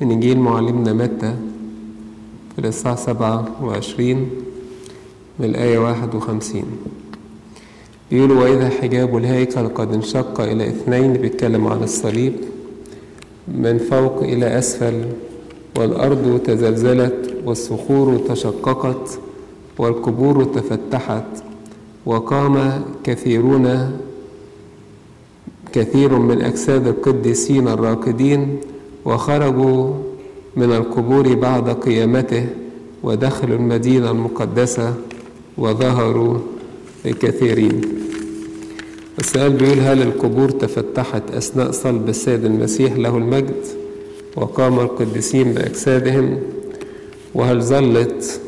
من إنجيل معلمنا متى في الإصحاح سبعة وعشرين من الآية واحد وخمسين. بيقول وإذا حجاب الهيكل قد انشق إلى اثنين بيتكلم عن الصليب. من فوق إلى أسفل والأرض تزلزلت والصخور تشققت والقبور تفتحت وقام كثيرون كثير من أجساد القديسين الراقدين وخرجوا من القبور بعد قيامته ودخلوا المدينة المقدسة وظهروا لكثيرين. السؤال بيقول هل القبور تفتحت أثناء صلب السيد المسيح له المجد وقام القديسين بأجسادهم؟ وهل ظلت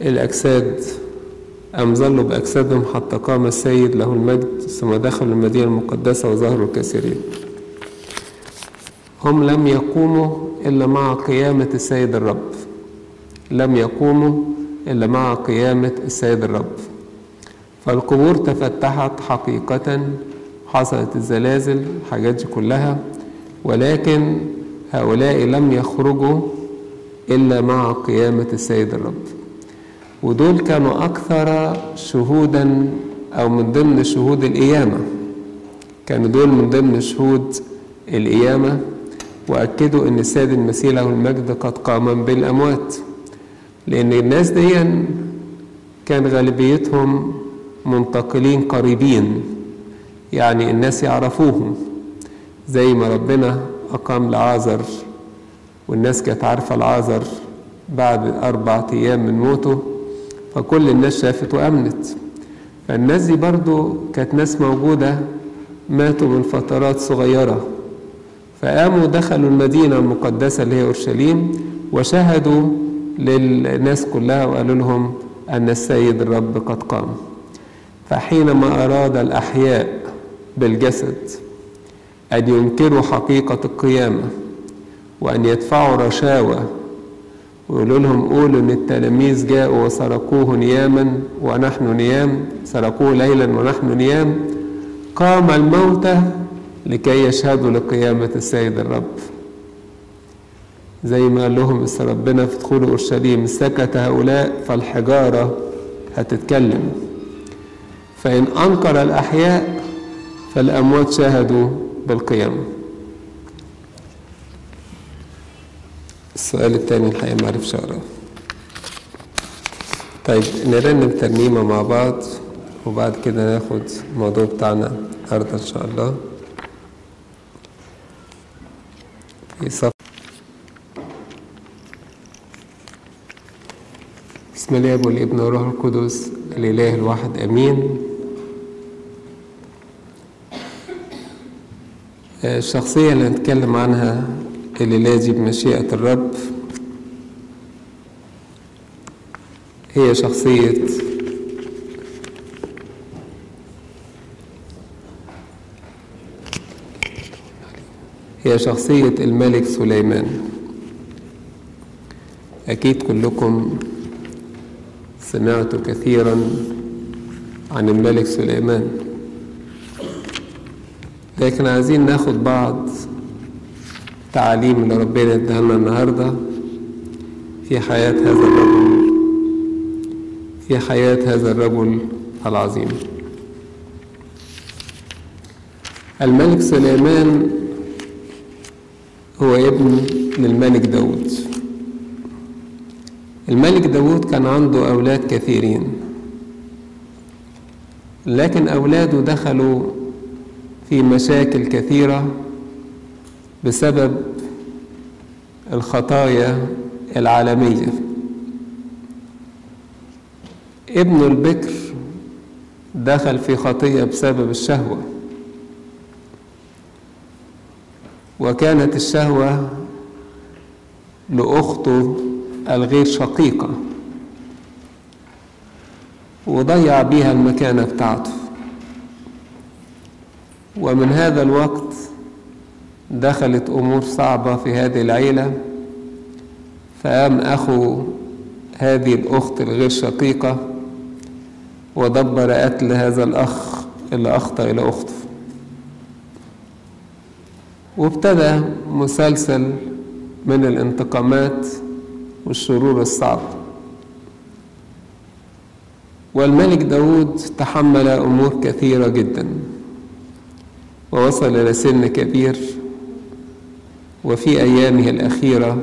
الأجساد أم ظلوا بأجسادهم حتى قام السيد له المجد ثم دخلوا المدينة المقدسة وظهروا كثيرين هم لم يقوموا إلا مع قيامة السيد الرب. لم يقوموا إلا مع قيامة السيد الرب. فالقبور تفتحت حقيقة حصلت الزلازل الحاجات دي كلها ولكن هؤلاء لم يخرجوا إلا مع قيامة السيد الرب. ودول كانوا أكثر شهودا أو من ضمن شهود القيامة. كانوا دول من ضمن شهود القيامة. وأكدوا أن السيد المسيح له المجد قد قام بالأموات. لأن الناس دي كان غالبيتهم منتقلين قريبين. يعني الناس يعرفوهم. زي ما ربنا أقام لعازر والناس كانت عارفة العازر بعد أربعة أيام من موته فكل الناس شافت وأمنت. فالناس دي برضو كانت ناس موجودة ماتوا من فترات صغيرة. فقاموا دخلوا المدينة المقدسة اللي هي أورشليم وشهدوا للناس كلها وقالوا لهم أن السيد الرب قد قام. فحينما أراد الأحياء بالجسد أن ينكروا حقيقة القيامة وأن يدفعوا رشاوى ويقولوا لهم قولوا إن التلاميذ جاءوا وسرقوه نياما ونحن نيام سرقوه ليلا ونحن نيام قام الموتى لكي يشهدوا لقيامة السيد الرب. زي ما قال لهم ربنا في دخول أورشليم سكت هؤلاء فالحجارة هتتكلم. فإن أنكر الأحياء فالأموات شاهدوا بالقيامة. السؤال الثاني الحقيقة معرفش أقرأه. طيب نرنم ترنيمة مع بعض وبعد كده ناخد الموضوع بتاعنا النهاردة إن شاء الله. في صف. بسم الله والابن والروح القدس الإله الواحد أمين. الشخصية اللي هنتكلم عنها الليلة دي بمشيئة الرب. هي شخصية هي شخصية الملك سليمان. أكيد كلكم سمعتوا كثيرا عن الملك سليمان. لكن عايزين ناخد بعض تعاليم اللي ربنا اداها لنا النهارده في حياة هذا الرجل في حياة هذا الرجل العظيم. الملك سليمان هو ابن للملك داود. الملك داود كان عنده أولاد كثيرين. لكن أولاده دخلوا في مشاكل كثيرة بسبب الخطايا العالمية. ابن البكر دخل في خطية بسبب الشهوة. وكانت الشهوة لأخته الغير شقيقة. وضيع بيها المكانة بتاعته. ومن هذا الوقت دخلت أمور صعبة في هذه العيلة. فقام أخو هذه الأخت الغير شقيقة ودبر قتل هذا الأخ اللي أخطأ إلى أخته. وابتدى مسلسل من الانتقامات والشرور الصعب. والملك داود تحمل أمور كثيرة جدا ووصل إلى سن كبير وفي أيامه الأخيرة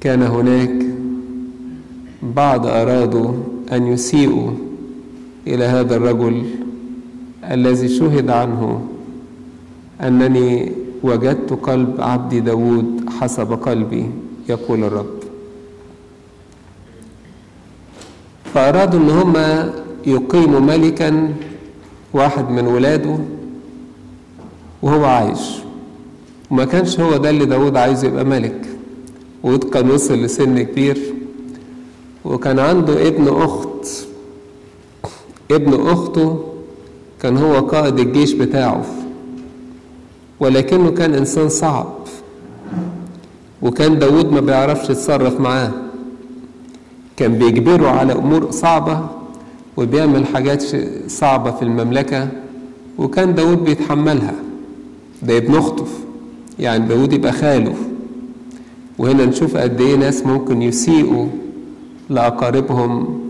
كان هناك بعض أرادوا أن يسيئوا إلى هذا الرجل الذي شهد عنه. أنني وجدت قلب عبدي داود حسب قلبي يقول الرب. فأرادوا أن هم يقيموا ملكا واحد من ولاده وهو عايش. وما كانش هو ده اللي داود عايز يبقى ملك. ود كان وصل لسن كبير. وكان عنده ابن أخت. ابن أخته كان هو قائد الجيش بتاعه. ولكنه كان إنسان صعب. وكان داود ما بيعرفش يتصرف معاه. كان بيجبره على أمور صعبة وبيعمل حاجات صعبة في المملكة وكان داود بيتحملها. ده ابن أخته. يعني داود يبقى خاله. وهنا نشوف قد إيه ناس ممكن يسيئوا لأقاربهم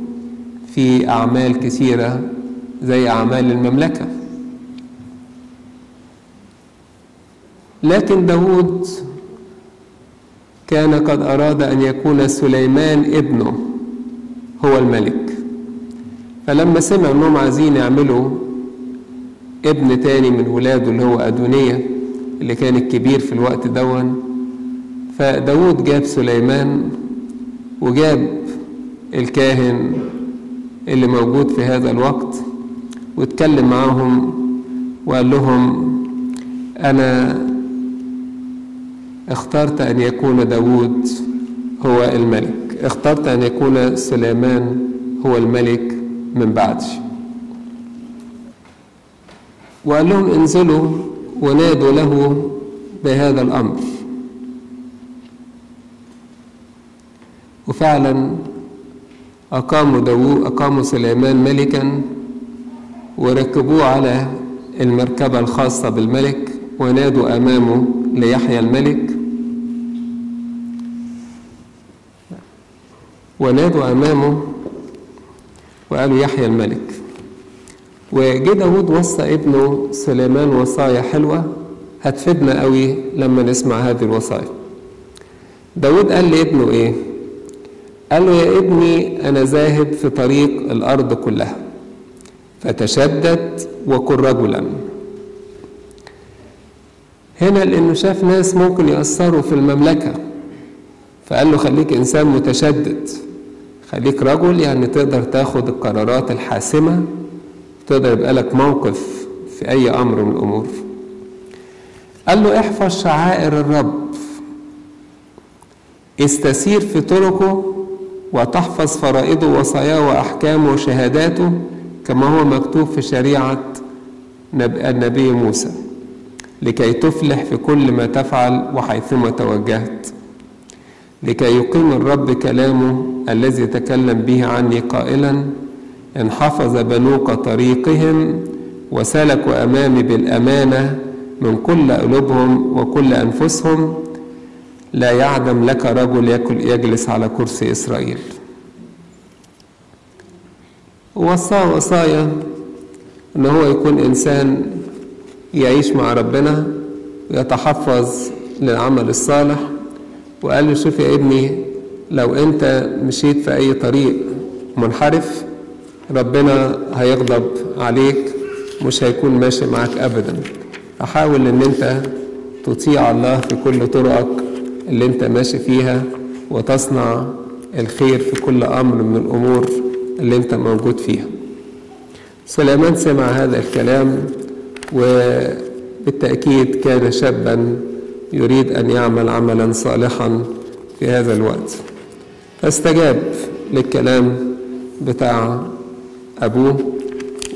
في أعمال كثيرة زي أعمال المملكة. لكن داود كان قد أراد أن يكون سليمان ابنه هو الملك. فلما سمع أنهم عايزين يعملوا ابن تاني من ولاده اللي هو أدونية اللي كان الكبير في الوقت دون فداود جاب سليمان وجاب الكاهن اللي موجود في هذا الوقت واتكلم معاهم وقال لهم أنا اخترت أن يكون داود هو الملك. اخترت أن يكون سليمان هو الملك من بعدي وقال لهم انزلوا ونادوا له بهذا الأمر. وفعلا أقاموا داوود أقاموا سليمان ملكا وركبوه على المركبة الخاصة بالملك ونادوا أمامه ليحيى الملك. ونادوا أمامه وقالوا يحيى الملك. وجه داود وصى ابنه سليمان وصايا حلوة. هتفيدنا قوي لما نسمع هذه الوصايا. داود قال لابنه إيه؟ قال له يا ابني أنا ذاهب في طريق الأرض كلها. فتشدد وكن رجلا. هنا لأنه شاف ناس ممكن يأثروا في المملكة. فقال له خليك إنسان متشدد. خليك رجل يعني تقدر تاخد القرارات الحاسمة تقدر يبقى لك موقف في أي أمر من الأمور. قال له احفظ شعائر الرب. استسير في طرقه وتحفظ فرائضه وصاياه وأحكامه وشهاداته كما هو مكتوب في شريعة النبي موسى لكي تفلح في كل ما تفعل وحيثما توجهت. لكي يقيم الرب كلامه الذي تكلم به عني قائلا إن حفظ بنوك طريقهم وسلكوا أمامي بالأمانة من كل قلوبهم وكل أنفسهم لا يعدم لك رجل يجلس على كرسي إسرائيل. وصاه وصايا إن هو يكون إنسان يعيش مع ربنا ويتحفظ للعمل الصالح وقال شوف يا ابني لو انت مشيت في أي طريق منحرف ربنا هيغضب عليك مش هيكون ماشي معاك ابدا. فحاول إن أنت تطيع الله في كل طرقك اللي أنت ماشي فيها وتصنع الخير في كل أمر من الأمور اللي أنت موجود فيها. سليمان سمع هذا الكلام وبالتأكيد كان شابا يريد أن يعمل عملا صالحا في هذا الوقت. فاستجاب للكلام بتاع أبوه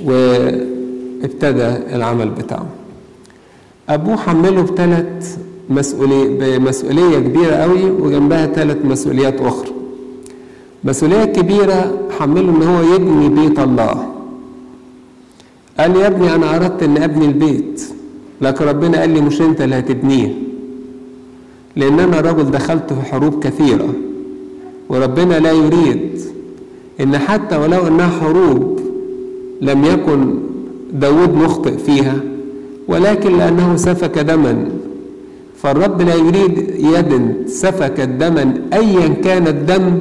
وابتدى العمل بتاعه. أبوه حمله بثلاث مسؤولية بمسؤولية كبيرة قوي وجنبها ثلاث مسؤوليات أخرى. مسؤولية كبيرة حمله إن هو يبني بيت الله. قال يا ابني أنا أردت إن أبني البيت لكن ربنا قال لي مش أنت اللي هتبنيه. لأن أنا راجل دخلت في حروب كثيرة وربنا لا يريد إن حتى ولو إنها حروب لم يكن داود مخطئ فيها ولكن لأنه سفك دما. فالرب لا يريد يد سفكت دما ايا كان الدم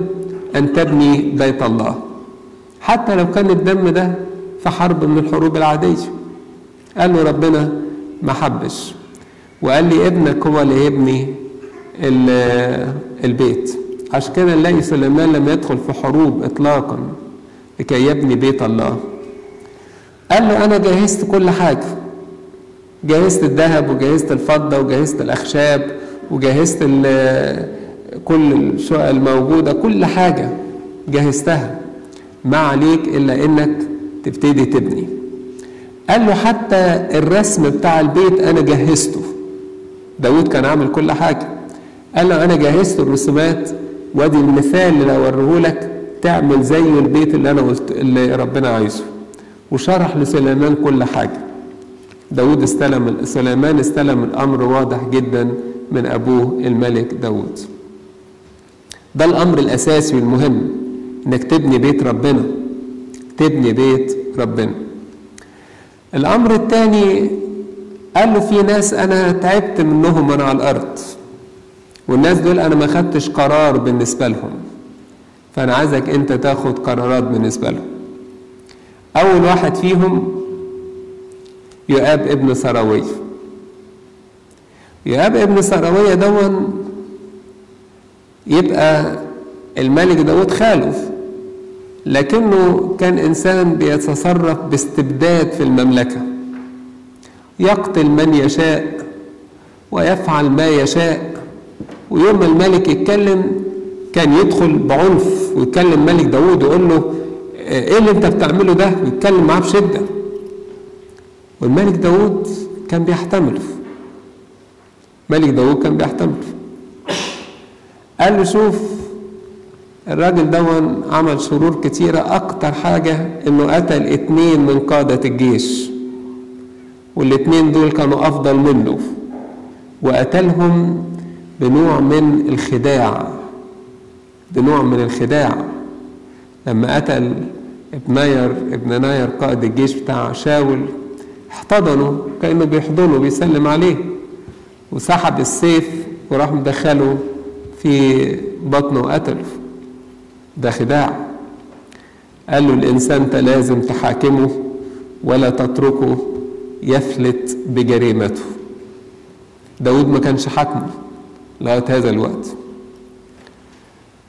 أن تبني بيت الله. حتى لو كان الدم ده في حرب من الحروب العاديه قال له ربنا ما حبش. وقال لي ابنك هو اللي يبني البيت. عشان كده نلاقي سليمان لم يدخل في حروب اطلاقا لكي يبني بيت الله. قال له أنا جهزت كل حاجة. جهزت الذهب وجهزت الفضة وجهزت الأخشاب وجهزت كل الشقق الموجودة كل حاجة جهزتها. ما عليك إلا إنك تبتدي تبني. قال له حتى الرسم بتاع البيت أنا جهزته. داود كان عامل كل حاجة. قال له أنا جهزت الرسومات وادي المثال اللي اوريه لك تعمل زي البيت اللي أنا قلت اللي ربنا عايزه. وشرح لسليمان كل حاجة. داود استلم سليمان استلم الأمر واضح جدا من أبوه الملك داود. ده الأمر الأساسي والمهم إنك تبني بيت ربنا. تبني بيت ربنا. الأمر الثاني قال له في ناس أنا تعبت منهم وأنا على الأرض. والناس دول أنا ما خدتش قرار بالنسبة لهم. فأنا عايزك أنت تاخد قرارات بالنسبة لهم. أول واحد فيهم يؤاب ابن سراويه يؤاب ابن سراويه دون يبقى الملك داود خالف لكنه كان إنسان بيتصرف باستبداد في المملكة. يقتل من يشاء ويفعل ما يشاء. ويوم ما الملك يتكلم كان يدخل بعنف ويتكلم ملك داود ويقول له إيه اللي أنت بتعمله ده؟ ويتكلم معاه بشدة. والملك داود كان بيحتمله ملك داود كان بيحتمله قال له شوف الراجل دون عمل شرور كتيرة أكتر حاجة إنه قتل اتنين من قادة الجيش. والاتنين دول كانوا أفضل منه. وقتلهم بنوع من الخداع بنوع من الخداع. لما قتل ابن ناير ابن ناير قائد الجيش بتاع شاول احتضنه كأنه بيحضنه بيسلم عليه. وسحب السيف وراح مدخله في بطنه وقتله. ده خداع. قال له الإنسان أنت لازم تحاكمه ولا تتركه يفلت بجريمته. داود ما كانش حاكمه. لغاية هذا الوقت.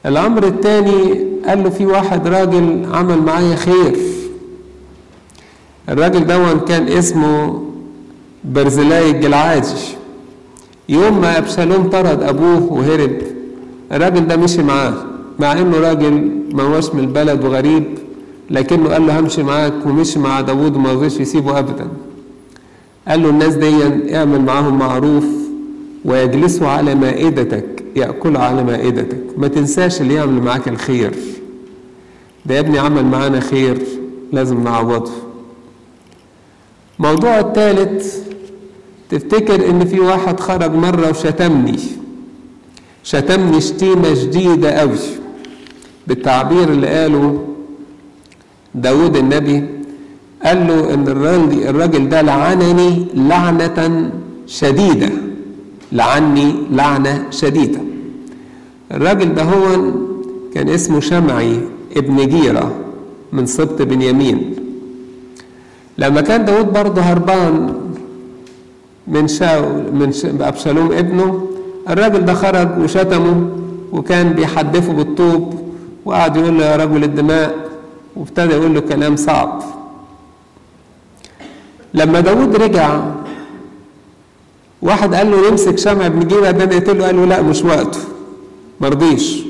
الأمر الثاني قال له في واحد راجل عمل معايا خير. الراجل دون كان اسمه برزلاي الجلعادي يوم ما أبشالوم طرد أبوه وهرب. الراجل ده مشي معاه مع إنه راجل ما هوش من البلد وغريب لكنه قال له همشي معاك ومشي مع داوود وما رضيش يسيبه أبدا. قال له الناس دي اعمل معاهم معروف. ويجلسوا على مائدتك يأكلوا على مائدتك. ما تنساش اللي يعمل معاك الخير. ده يا ابني عمل معانا خير لازم نعوضه. موضوع الثالث تفتكر إن في واحد خرج مرة وشتمني؟ شتمني شتيمة شديدة قوي بالتعبير اللي قاله داود النبي قال له إن الراجل ده لعنني لعنة شديدة. لعني لعنة شديدة. الراجل ده هو كان اسمه شمعي ابن جيرة من سبط بنيامين. لما كان داود برضه هربان من شاول من أبشالوم ابنه الراجل ده خرج وشتمه وكان بيحدفه بالطوب وقعد يقول له يا رجل الدماء وابتدى يقول له كلام صعب. لما داود رجع واحد قال له يمسك شمع ابن جيرة ده نقتله قال له لا مش وقته. مرضيش.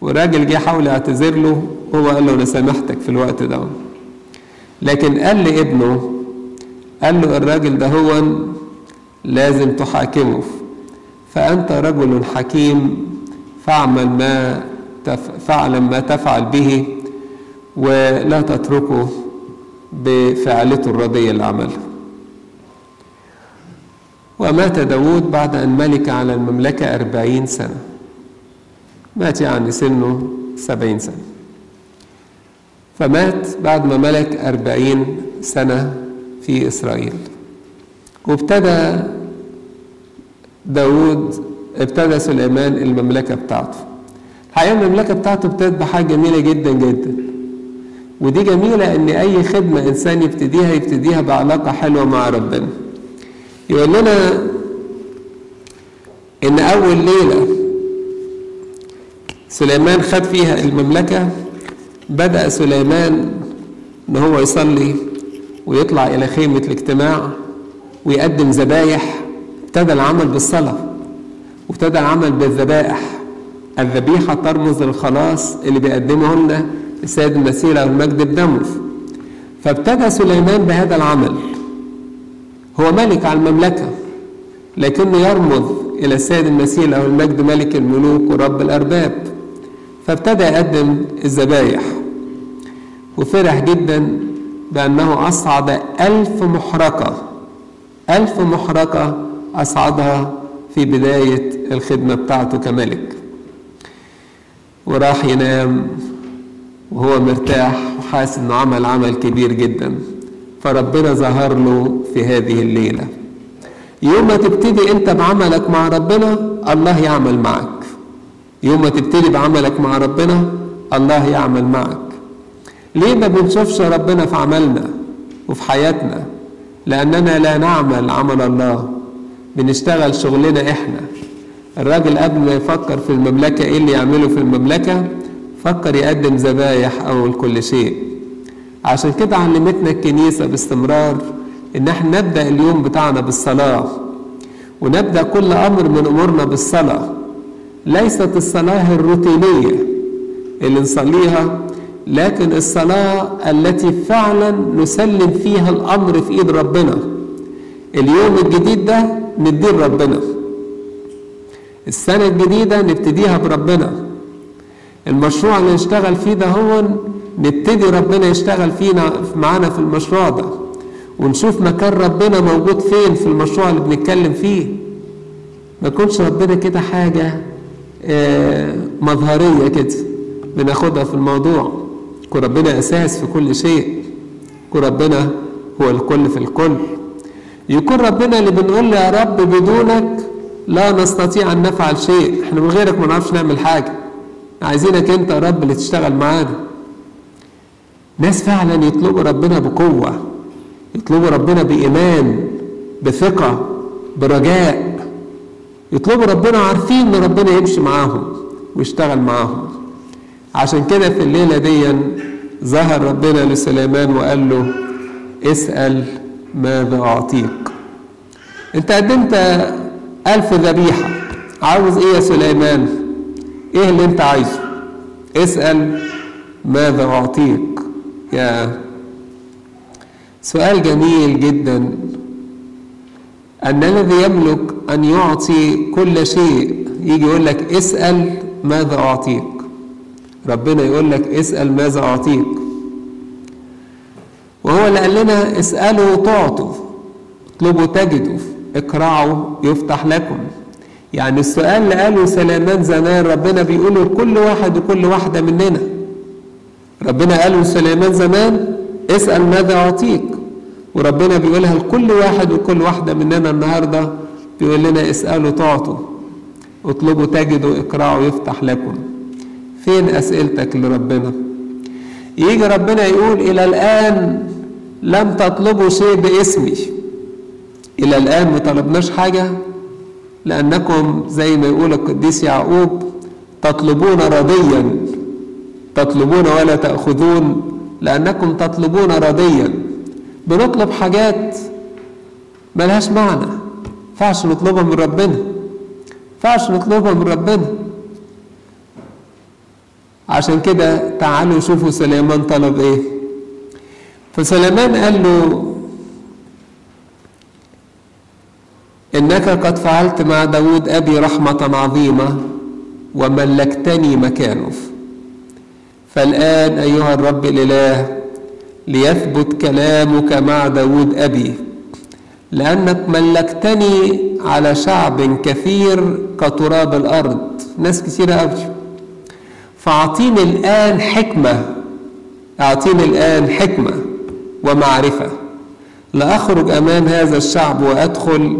والراجل جه حاول يعتذر له هو قال له أنا سامحتك في الوقت ده. لكن قال لابنه قال له الراجل ده هو لازم تحاكمه. فأنت رجل حكيم فاعمل ما تف... فاعلم ما تفعل به ولا تتركه بفعلته الرضية اللي عملها ومات داود بعد أن ملك على المملكة أربعين سنة. مات يعني سنه سبعين سنة. فمات بعد ما ملك أربعين سنة في إسرائيل. وابتدى داود ابتدى سليمان المملكة بتاعته. الحقيقة المملكة بتاعته ابتدت بحاجة جميلة جدا جدا. ودي جميلة إن أي خدمة إنسان يبتديها يبتديها بعلاقة حلوة مع ربنا. يقول لنا إن أول ليلة سليمان خد فيها المملكة بدأ سليمان إن هو يصلي ويطلع إلى خيمة الاجتماع ويقدم ذبايح. ابتدى العمل بالصلاة وابتدى العمل بالذبائح. الذبيحة ترمز للخلاص اللي بيقدمه لنا السيد المسيح له المجد بدمه. فابتدى سليمان بهذا العمل. هو ملك على المملكة لكنه يرمز إلى السيد المسيح له المجد ملك الملوك ورب الأرباب. فابتدى يقدم الذبايح وفرح جدا بأنه أصعد ألف محرقة ألف محرقة أصعدها في بداية الخدمة بتاعته كملك. وراح ينام وهو مرتاح وحاسس إنه عمل عمل كبير جدا. فربنا ظهر له في هذه الليلة. يوم ما تبتدي انت بعملك مع ربنا الله يعمل معك. يوم ما تبتدي بعملك مع ربنا الله يعمل معك. ليه ما بنشوفش ربنا في عملنا وفي حياتنا؟ لأننا لا نعمل عمل الله. بنشتغل شغلنا إحنا. الراجل قبل ما يفكر في المملكة إيه اللي يعمله في المملكة؟ فكر يقدم ذبايح أول كل شيء. عشان كده علمتنا الكنيسة باستمرار إن إحنا نبدأ اليوم بتاعنا بالصلاة ونبدأ كل أمر من أمورنا بالصلاة. ليست الصلاة الروتينية اللي نصليها لكن الصلاة التي فعلا نسلم فيها الأمر في إيد ربنا. اليوم الجديد ده نديه لربنا. السنة الجديدة نبتديها بربنا. المشروع اللي نشتغل فيه ده هو نبتدي ربنا يشتغل فينا معانا في المشروع ده ونشوف مكان ربنا موجود فين في المشروع اللي بنتكلم فيه. ما يكونش ربنا كده حاجة آه مظهرية كده بناخدها في الموضوع. يكون ربنا أساس في كل شيء. يكون ربنا هو الكل في الكل. يكون ربنا اللي بنقول له يا رب بدونك لا نستطيع أن نفعل شيء. إحنا من غيرك ما نعرفش نعمل حاجة. عايزينك أنت يا رب اللي تشتغل معانا. ناس فعلا يطلبوا ربنا بقوة يطلبوا ربنا بإيمان بثقة برجاء. يطلبوا ربنا عارفين إن ربنا يمشي معاهم ويشتغل معاهم. عشان كده في الليلة دي ظهر ربنا لسليمان وقال له اسأل ماذا أعطيك أنت قدمت ألف ذبيحة. عاوز إيه يا سليمان؟ إيه اللي أنت عايزه؟ اسأل ماذا أعطيك يا سؤال جميل جدا. أن الذي يملك أن يعطي كل شيء يجي يقول لك اسأل ماذا أعطيك. ربنا يقول لك اسأل ماذا أعطيك. وهو اللي قال لنا اسألوا تعطوا اطلبوا تجدوا اقرعوا يفتح لكم. يعني السؤال اللي قاله سليمان زمان ربنا بيقوله لكل واحد وكل واحدة مننا. ربنا قاله لسليمان زمان اسأل ماذا أعطيك؟ وربنا بيقولها لكل واحد وكل واحدة مننا النهاردة بيقول لنا اسألوا تعطوا اطلبوا تجدوا اقرعوا يفتح لكم. فين أسئلتك لربنا؟ يجي ربنا يقول إلى الآن لم تطلبوا شيء باسمي. إلى الآن ما طلبناش حاجة؟ لأنكم زي ما يقول القديس يعقوب تطلبون رضيا. تطلبون ولا تأخذون لأنكم تطلبون رضيا. بنطلب حاجات ملهاش معنى. فعش نطلبها من ربنا. فعش نطلبها من ربنا. عشان كده تعالوا شوفوا سليمان طلب إيه. فسليمان قال له إنك قد فعلت مع داود أبي رحمة عظيمة وملكتني مكانه. فالآن أيها الرب الإله ليثبت كلامك مع داود أبي لأنك ملكتني على شعب كثير كتراب الأرض ناس كثيرة أوي. فأعطيني الآن حكمة أعطيني الآن حكمة ومعرفة. لأخرج أمام هذا الشعب وأدخل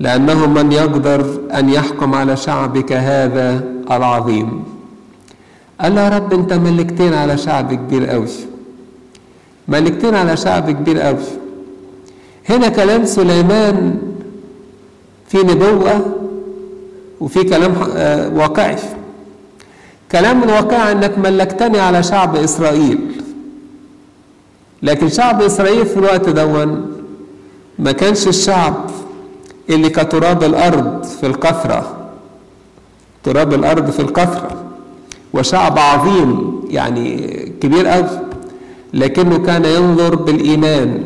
لأنه من يقدر أن يحكم على شعبك هذا العظيم. قال له يا رب أنت ملكتين على شعب كبير قوي. ملكتين على شعب كبير قوي. هنا كلام سليمان في نبوة وفي كلام واقعي. كلام الواقع انك ملكتني على شعب إسرائيل. لكن شعب إسرائيل في الوقت دون ما كانش الشعب اللي كتراب الأرض في الكثره تراب الأرض في الكثره وشعب عظيم يعني كبير قوي لكنه كان ينظر بالإيمان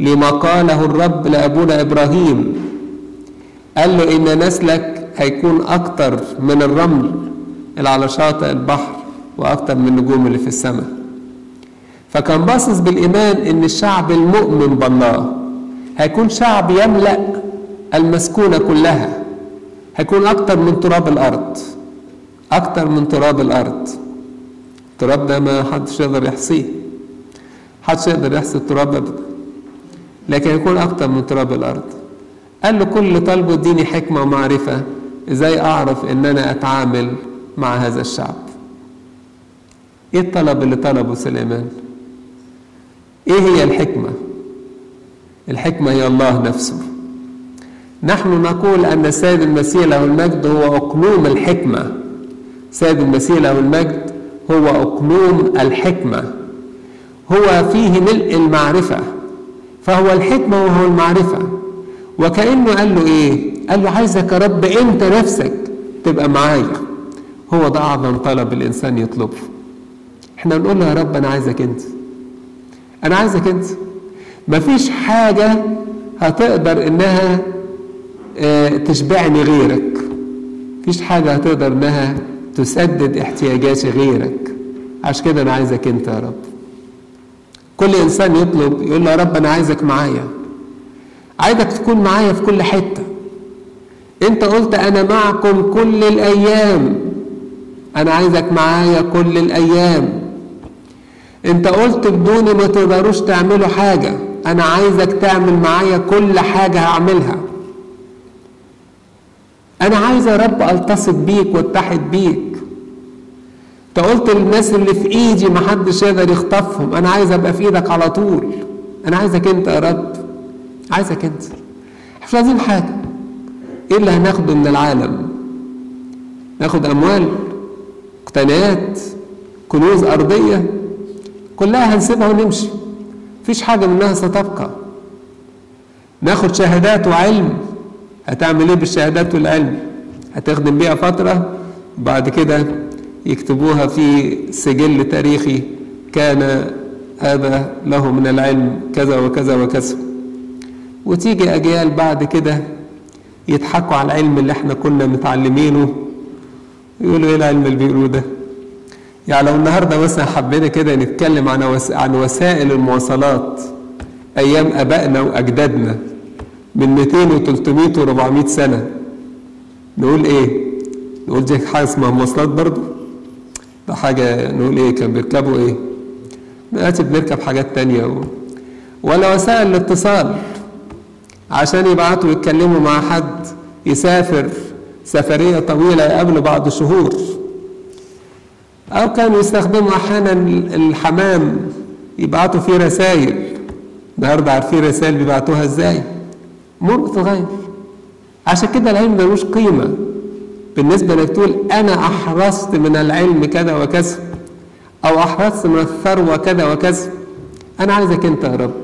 لما قاله الرب لأبونا إبراهيم. قال له إن نسلك هيكون أكتر من الرمل اللي على شاطئ البحر وأكتر من النجوم اللي في السماء. فكان باصص بالإيمان إن الشعب المؤمن بالله هيكون شعب يملأ المسكونة كلها هيكون أكتر من تراب الأرض. أكتر من تراب الأرض. التراب ده ما حدش يقدر يحصيه. حدش يقدر يحصي التراب ابدا. لكن يكون أكتر من تراب الأرض. قال له كل طلبه اديني حكمة ومعرفة. إزاي أعرف إن أنا أتعامل مع هذا الشعب؟ إيه الطلب اللي طلبه سليمان؟ إيه هي الحكمة؟ الحكمة هي الله نفسه. نحن نقول أن السيد المسيح له المجد هو أقلوم الحكمة. سيد المسيح له المجد هو اقلوم الحكمة. هو فيه ملء المعرفة. فهو الحكمة وهو المعرفة. وكأنه قال له إيه؟ قال له عايزك يا رب أنت نفسك تبقى معايا. هو ده أعظم طلب الإنسان يطلبه. إحنا نقول له يا رب أنا عايزك أنت. أنا عايزك أنت. مفيش حاجة هتقدر إنها آه تشبعني غيرك. مفيش حاجة هتقدر إنها تسدد احتياجاتي غيرك. عشان كده أنا عايزك أنت يا رب. كل إنسان يطلب يقول له يا رب أنا عايزك معايا. عايزك تكون معايا في كل حتة. أنت قلت أنا معكم كل الأيام. أنا عايزك معايا كل الأيام. أنت قلت بدوني ما تقدروش تعملوا حاجة. أنا عايزك تعمل معايا كل حاجة هعملها. أنا عايز يا رب ألتصق بيك وأتحد بيك. انت قلت للناس اللي في إيدي محدش يقدر يخطفهم. أنا عايز أبقى في إيدك على طول. أنا عايزك أنت يا رب. عايزك أنت. مش عايزين حاجة. إيه اللي هناخده من العالم؟ ناخد أموال مقتنيات كنوز أرضية. كلها هنسيبها ونمشي. مفيش حاجة منها ستبقى. ناخد شهادات وعلم. هتعمل إيه بالشهادات والعلم؟ هتخدم بيها فترة وبعد كده يكتبوها في سجل تاريخي. كان هذا له من العلم كذا وكذا وكذا. وتيجي أجيال بعد كده يضحكوا على العلم اللي إحنا كنا متعلمينه. يقولوا إيه العلم اللي بيقولوه ده؟ يعني لو النهارده مثلا حبينا كده نتكلم عن وس... عن وسائل المواصلات أيام أبائنا وأجدادنا من 200 و300 و400 سنة. نقول إيه؟ نقول دي حاجة اسمها مواصلات برضه. ده حاجة نقول إيه كان بيركبوا إيه؟ دلوقتي بنركب حاجات تانية. و... ولا وسائل الاتصال عشان يبعتوا يتكلموا مع حد يسافر سفرية طويلة يقابلوا بعد شهور. أو كانوا يستخدموا أحيانا الحمام يبعتوا فيه رسائل النهارده عارفين رسائل بيبعتوها إزاي؟ امور بتتغير عشان كده العلم ملوش قيمة. بالنسبة انك تقول أنا احرزت من العلم كذا وكذا أو احرزت من الثروة كذا وكذا. أنا عايزك أنت يا رب.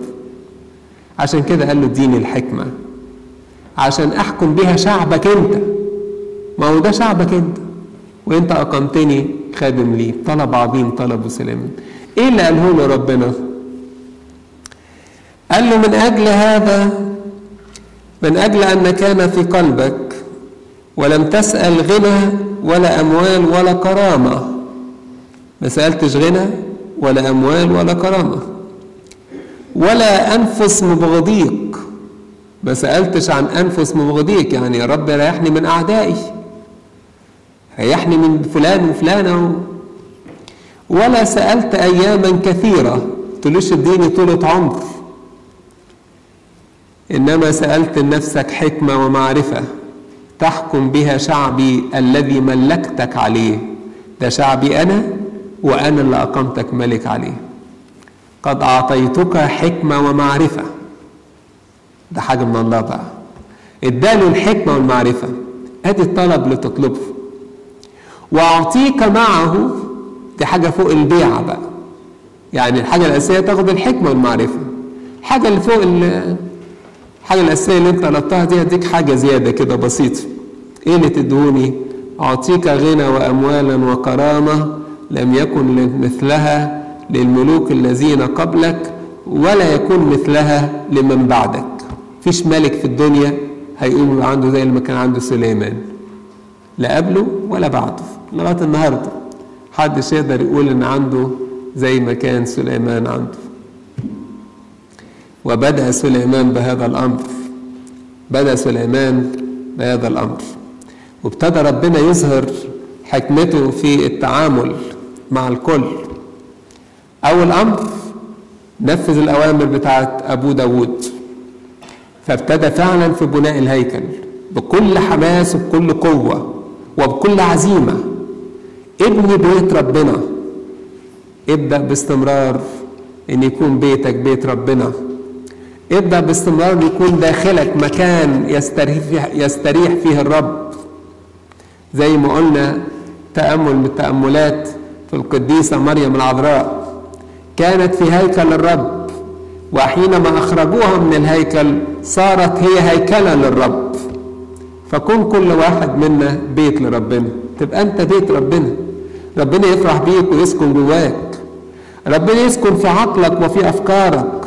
عشان كده قال له اديني الحكمة. عشان أحكم بها شعبك أنت. ما هو ده شعبك أنت. وأنت أقمتني خادم لي. طلب عظيم طلب سليمان إيه اللي قاله له ربنا؟ قال له من أجل هذا من أجل أن كان في قلبك ولم تسأل غنى ولا أموال ولا كرامة. ما سألتش غنى ولا أموال ولا كرامة. ولا أنفس مبغضيك. ما سألتش عن أنفس مبغضيك يعني يا رب ريحني من أعدائي. ريحني من فلان وفلانة. ولا سألت أياما كثيرة. تقولش اديني طولة عمر. إنما سألت لنفسك حكمة ومعرفة. تحكم بها شعبي الذي ملكتك عليه. ده شعبي أنا وأنا اللي أقمتك ملك عليه. قد أعطيتك حكمة ومعرفة. ده حاجة من الله بقى. اداله الحكمة والمعرفة. أدي الطلب اللي تطلبه. وأعطيك معه. دي حاجة فوق البيعة بقى. يعني الحاجة الأساسية تاخد الحكمة والمعرفة. الحاجة اللي فوق الحاجة الأساسية اللي أنت طلبتها دي هديك حاجة زيادة كده بسيطة. إيه اللي تدهوني؟ أعطيك غنى وأموالا وكرامة لم يكن مثلها للملوك الذين قبلك ولا يكون مثلها لمن بعدك. فيش ملك في الدنيا هيقوم يبقى عنده زي اللي كان عنده سليمان. لا قبله ولا بعده. لغاية النهارده محدش يقدر يقول إن عنده زي ما كان سليمان عنده. وبدأ سليمان بهذا الأمر. بدأ سليمان بهذا الأمر. وابتدى ربنا يظهر حكمته في التعامل مع الكل. أول أمر نفذ الأوامر بتاعت أبو داود. فابتدى فعلا في بناء الهيكل بكل حماس وبكل قوة وبكل عزيمة. ابني بيت ربنا. ابدأ باستمرار إن يكون بيتك بيت ربنا. ابدأ باستمرار يكون داخلك مكان يستريح, يستريح فيه الرب. زي ما قلنا تأمل من التأملات في القديسة مريم العذراء. كانت في هيكل الرب وحينما أخرجوها من الهيكل صارت هي هيكلا للرب. فكن كل واحد منا بيت لربنا. تبقى أنت بيت ربنا. ربنا يفرح بيك ويسكن جواك. ربنا يسكن في عقلك وفي أفكارك.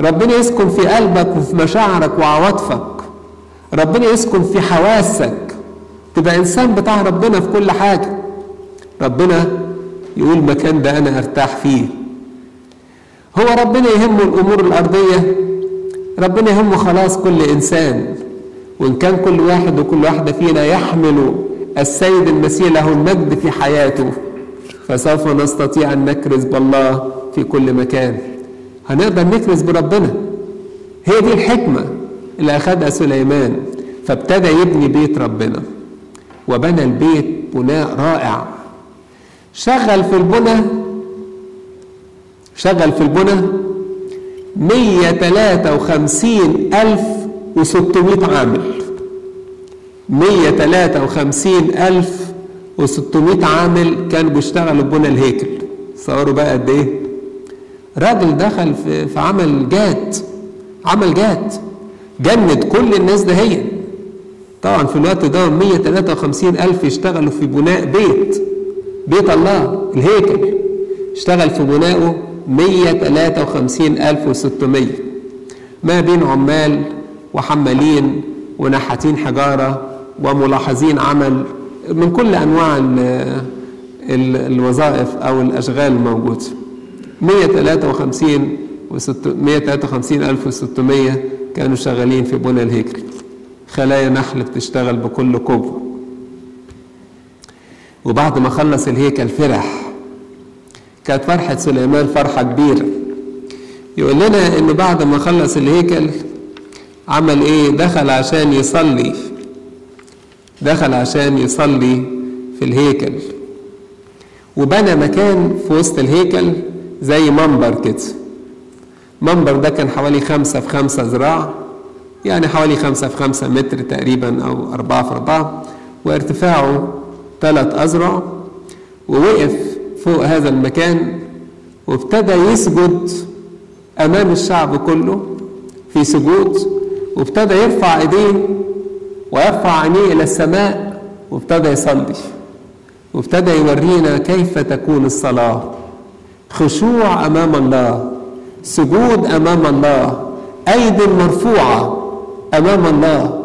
ربنا يسكن في قلبك وفي مشاعرك وعواطفك. ربنا يسكن في حواسك. تبقى إنسان بتاع ربنا في كل حاجة. ربنا يقول مكان ده أنا أرتاح فيه. هو ربنا يهمه الأمور الأرضية. ربنا يهمه خلاص كل إنسان. وإن كان كل واحد وكل واحدة فينا يحمل السيد المسيح له المجد في حياته فسوف نستطيع أن نكرز بالله في كل مكان. هنقدر نكرز بربنا. هي دي الحكمة اللي أخذها سليمان. فابتدى يبني بيت ربنا وبنى البيت بناء رائع. شغل في البنى شغل في البنى 153 ألف و600 عامل. 153 ألف و600 عامل كانوا بيشتغلوا بنى الهيكل. صوروا بقى قد إيه؟ راجل دخل في, في عمل جاد عمل جاد جند كل الناس ده هي. طبعا في الوقت ده 153 ألف يشتغلوا في بناء بيت بيت الله الهيكل. اشتغل في بنائه 153600 ما بين عمال وحمالين ونحاتين حجارة وملاحظين عمل من كل أنواع ال ال الوظائف أو الأشغال الموجودة. 153 و 153600 كانوا شغالين في بنى الهيكل خلايا نحل بتشتغل بكل قوة. وبعد ما خلص الهيكل فرح كانت فرحة سليمان فرحة كبيرة. يقول لنا ان بعد ما خلص الهيكل عمل إيه؟ دخل عشان يصلي. دخل عشان يصلي في الهيكل. وبنى مكان في وسط الهيكل زي منبر كده. منبر ده كان حوالي خمسة في خمسة ذراع يعني حوالي خمسة في خمسة متر تقريبا أو أربعة في أربعة. وارتفاعه ثلاث أذرع ووقف فوق هذا المكان وابتدى يسجد أمام الشعب كله في سجود. وابتدى يرفع إيديه ويرفع عينيه إلى السماء وابتدى يصلي. وابتدى يورينا كيف تكون الصلاة. خشوع أمام الله سجود أمام الله أيد مرفوعة أمام الله.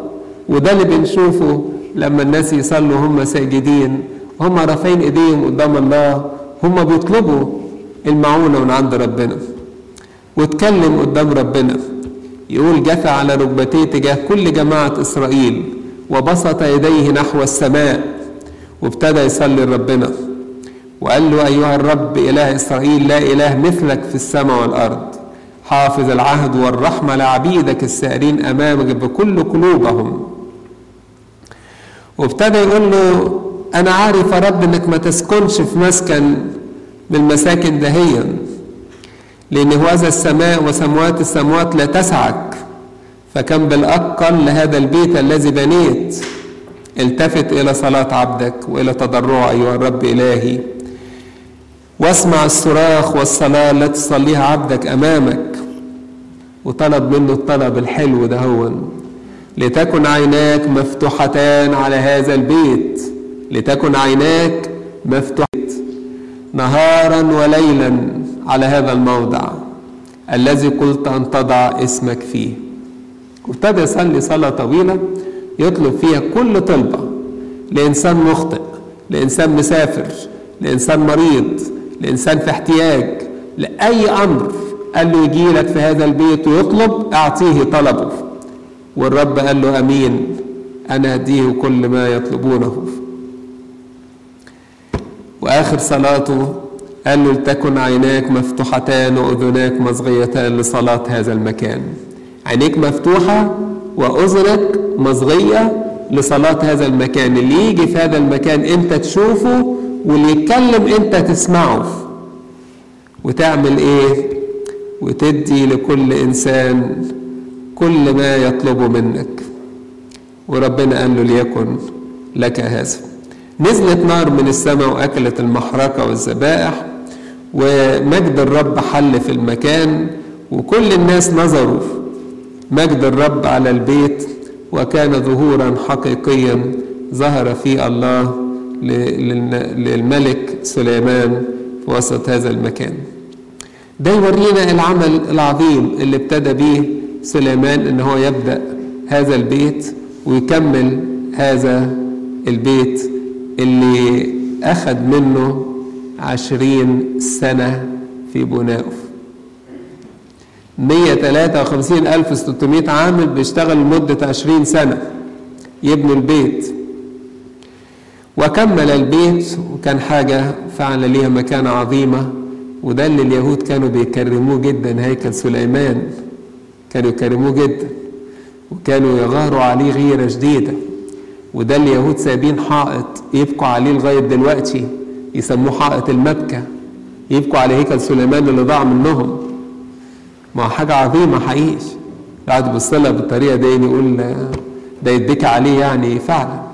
وده اللي بنشوفه لما الناس يصلوا هم ساجدين هم رافعين إيديهم قدام الله هم بيطلبوا المعونة من عند ربنا. واتكلم قدام ربنا. يقول جثى على ركبتيه تجاه كل جماعة إسرائيل وبسط يديه نحو السماء. وابتدى يصلي لربنا. وقال له أيها الرب إله إسرائيل لا إله مثلك في السماء والأرض. حافظ العهد والرحمة لعبيدك السائرين أمامك بكل قلوبهم. وابتدى يقول له أنا عارف يا رب إنك ما تسكنش في مسكن من المساكن دهيا لأن هذا السماء وسموات السموات لا تسعك. فكم بالأقل لهذا البيت الذي بنيت. التفت إلى صلاة عبدك وإلى تضرع أيها الرب إلهي. واسمع الصراخ والصلاة التي تصليها عبدك أمامك. وطلب منه الطلب الحلو ده هو لتكن عيناك مفتوحتان على هذا البيت. لتكن عيناك مفتوحة نهارا وليلا على هذا الموضع الذي قلت أن تضع اسمك فيه. وابتدى يصلي صلاة طويلة يطلب فيها كل طلبة. لإنسان مخطئ لإنسان مسافر لإنسان مريض. لإنسان في احتياج لأي أمر. قال له يجي لك في هذا البيت ويطلب أعطيه طلبه. والرب قال له أمين أنا أديه كل ما يطلبونه. وآخر صلاته قال له لتكن عيناك مفتوحتان وأذناك مصغيتان لصلاة هذا المكان. عينيك مفتوحة وأذنك مصغية لصلاة هذا المكان. اللي يجي في هذا المكان أنت تشوفه واللي يتكلم أنت تسمعه وتعمل إيه؟ وتدي لكل إنسان كل ما يطلبه منك. وربنا قال له ليكن لك هذا. نزلت نار من السماء وأكلت المحرقة والذبائح ومجد الرب حل في المكان وكل الناس نظروا. مجد الرب على البيت وكان ظهورا حقيقيا ظهر فيه الله. للملك سليمان في وسط هذا المكان. ده يورينا العمل العظيم اللي ابتدى به سليمان إن هو يبدأ هذا البيت ويكمل هذا البيت اللي أخذ منه عشرين سنة في بنائه. مية تلاتة وخمسين ألف ستمائة عامل بيشتغل لمدة عشرين سنة يبنوا البيت. وكمل البيت وكان حاجة فعلا ليها مكانة عظيمة. وده اللي اليهود كانوا بيكرموه جدا هيكل سليمان. كانوا يكرموه جدا وكانوا يغاروا عليه غيرة شديدة. وده اليهود سايبين حائط يبقوا عليه لغاية دلوقتي يسموه حائط المبكى. يبكوا على هيكل سليمان اللي ضاع منهم. ما حاجة عظيمة حقيقي. قاعد يبص لها بالطريقة دي يقول ده يديك عليه يعني فعلا.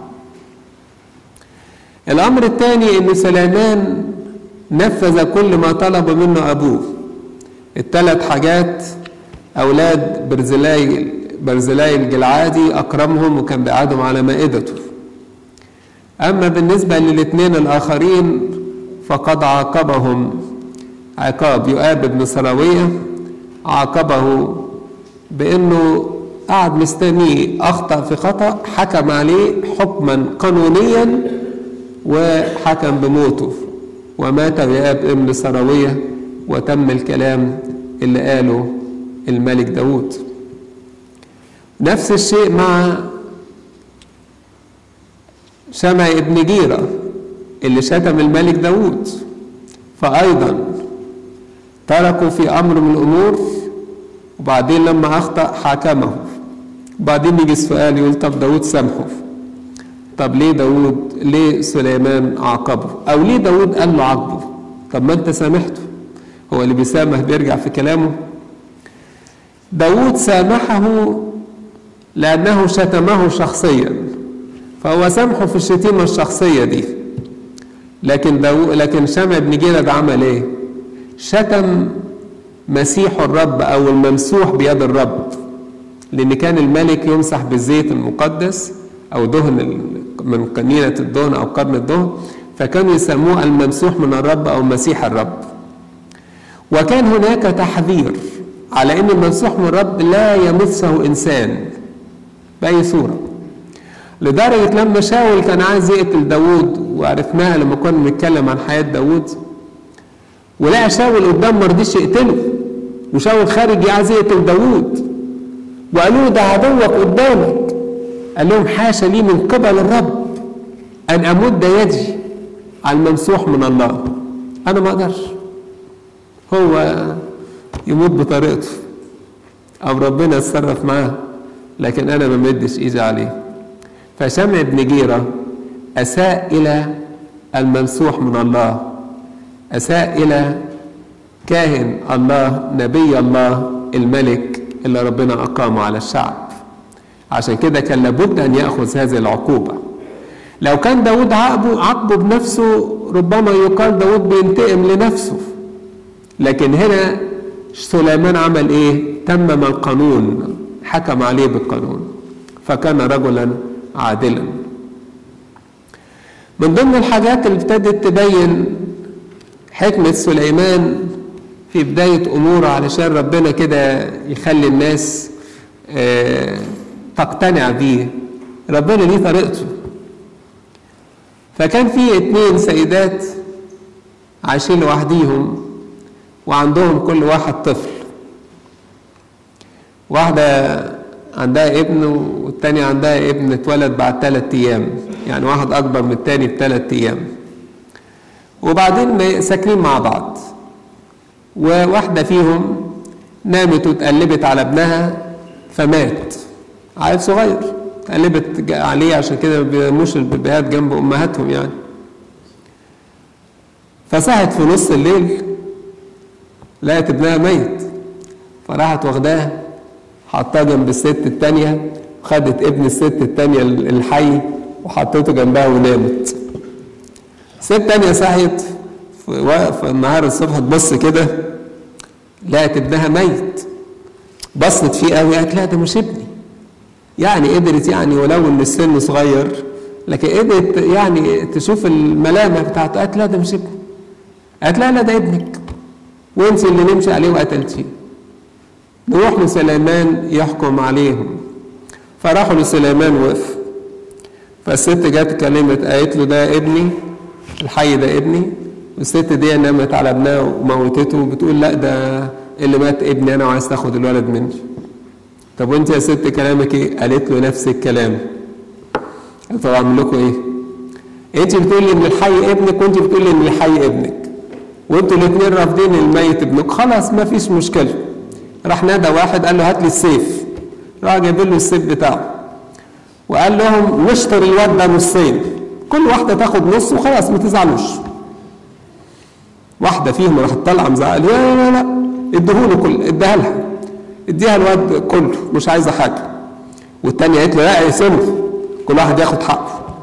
الأمر الثاني إن سليمان نفذ كل ما طلب منه أبوه. الثلاث حاجات أولاد برزلاي برزلاي الجلعادي أكرمهم وكان بيقعدهم على مائدته. أما بالنسبة للاثنين الآخرين فقد عاقبهم عقاب. يؤاب بن سراوية عاقبه بأنه قعد مستنيه أخطأ في خطأ حكم عليه حكما قانونيا وحكم بموته. ومات يؤاب ابن سراوية وتم الكلام اللي قاله الملك داود نفس الشيء مع شمع ابن جيرة اللي شتم الملك داود فأيضا تركوا في أمر من الأمور وبعدين لما أخطأ حكمه وبعدين يجي السؤال يقول طب داود سامحه. طب ليه داود ليه سليمان عاقبه؟ أو ليه داود قال له عاقبه؟ طب ما أنت سامحته. هو اللي بيسامح بيرجع في كلامه. داود سامحه لأنه شتمه شخصيا. فهو سامحه في الشتيمة الشخصية دي. لكن داو لكن شمع بن جلد عمل إيه؟ شتم مسيح الرب أو الممسوح بيد الرب. لأن كان الملك يمسح بالزيت المقدس أو دهن من قنينة الدهن أو قرن الدهن فكانوا يسموه الممسوح من الرب أو مسيح الرب. وكان هناك تحذير على إن الممسوح من الرب لا يمسه إنسان بأي صورة. لدرجة لما شاول كان عايز يقتل داوود وعرفناها لما كنا بنتكلم عن حياة داوود. ولقى شاول قدام ما رضيش يقتله وشاول خارج عايز يقتل داوود. وقالوا له ده عدوك قدامك. قال لهم حاشا لي من قبل الرب أن أمد يدي على الممسوح من الله أنا ما أقدرش. هو يموت بطريقته أو ربنا يتصرف معاه لكن أنا ما مدش إيدي عليه. فشمع بن جيرة أساء إلى الممسوح من الله أساء إلى كاهن الله نبي الله الملك اللي ربنا أقامه على الشعب. عشان كده كان لابد أن يأخذ هذه العقوبة. لو كان داود عاقبه عاقبه بنفسه ربما يقال داود بينتقم لنفسه. لكن هنا سليمان عمل إيه؟ تمم القانون حكم عليه بالقانون. فكان رجلا عادلا. من ضمن الحاجات اللي ابتدت تبين حكمة سليمان في بداية أموره علشان ربنا كده يخلي الناس آه تقتنع بيه. ربنا ليه طريقته؟ فكان في اتنين سيدات عايشين لوحديهم وعندهم كل واحد طفل. واحدة عندها ابن والتانية عندها ابن اتولد بعد ثلاثة أيام يعني واحد أكبر من التاني بثلاث أيام. وبعدين ساكنين مع بعض. وواحدة فيهم نامت واتقلبت على ابنها فمات. عيل صغير. اتقلبت عليه عشان كده ما بيناموش البيبيهات جنب أمهاتهم يعني. فصحت في نص الليل لقت ابنها ميت. فراحت واخداه حطاه جنب الست التانية وخدت ابن الست التانية الحي وحطيته جنبها ونامت. الست التانية صحيت في النهار الصبح تبص كده لقت ابنها ميت. بصت فيه قوي قالت لا ده مش ابني. يعني قدرت يعني ولو إن السن صغير لكن قدرت يعني تشوف الملامح بتاعته قالت لا ده مش ابني قالت لا لا ده ابنك. وانت اللي نمشي عليه وقتلتيه. نروح لسليمان يحكم عليهم. فراحوا لسليمان وقف. فالست جت كلمت قالت له ده ابني الحي ده ابني. والست دي نامت على ابنها وموتته وبتقول لا ده اللي مات ابني أنا وعايز تاخد الولد مني. طب وانت يا ست كلامك إيه؟ قالت له نفس الكلام. طب أعمل لكم إيه؟ انت بتقولي إن الحي ابنك وانت بتقولي إن الحي ابنك. وانتوا الاثنين رافضين الميت ابنك. خلاص ما فيش مشكلة. راح نادى واحد قال له هات لي السيف. راح جايب له السيف بتاعه. وقال لهم نشطر الواد ده نصين. كل واحدة تاخد نص وخلاص ما تزعلوش. واحدة فيهم راحت طالعة مزعقة. لا لا لا اديهوله كل اديها لها. اديها الواد كله مش عايزة حاجة. والتانية قالت له لا اقسمه كل واحد ياخد حقه.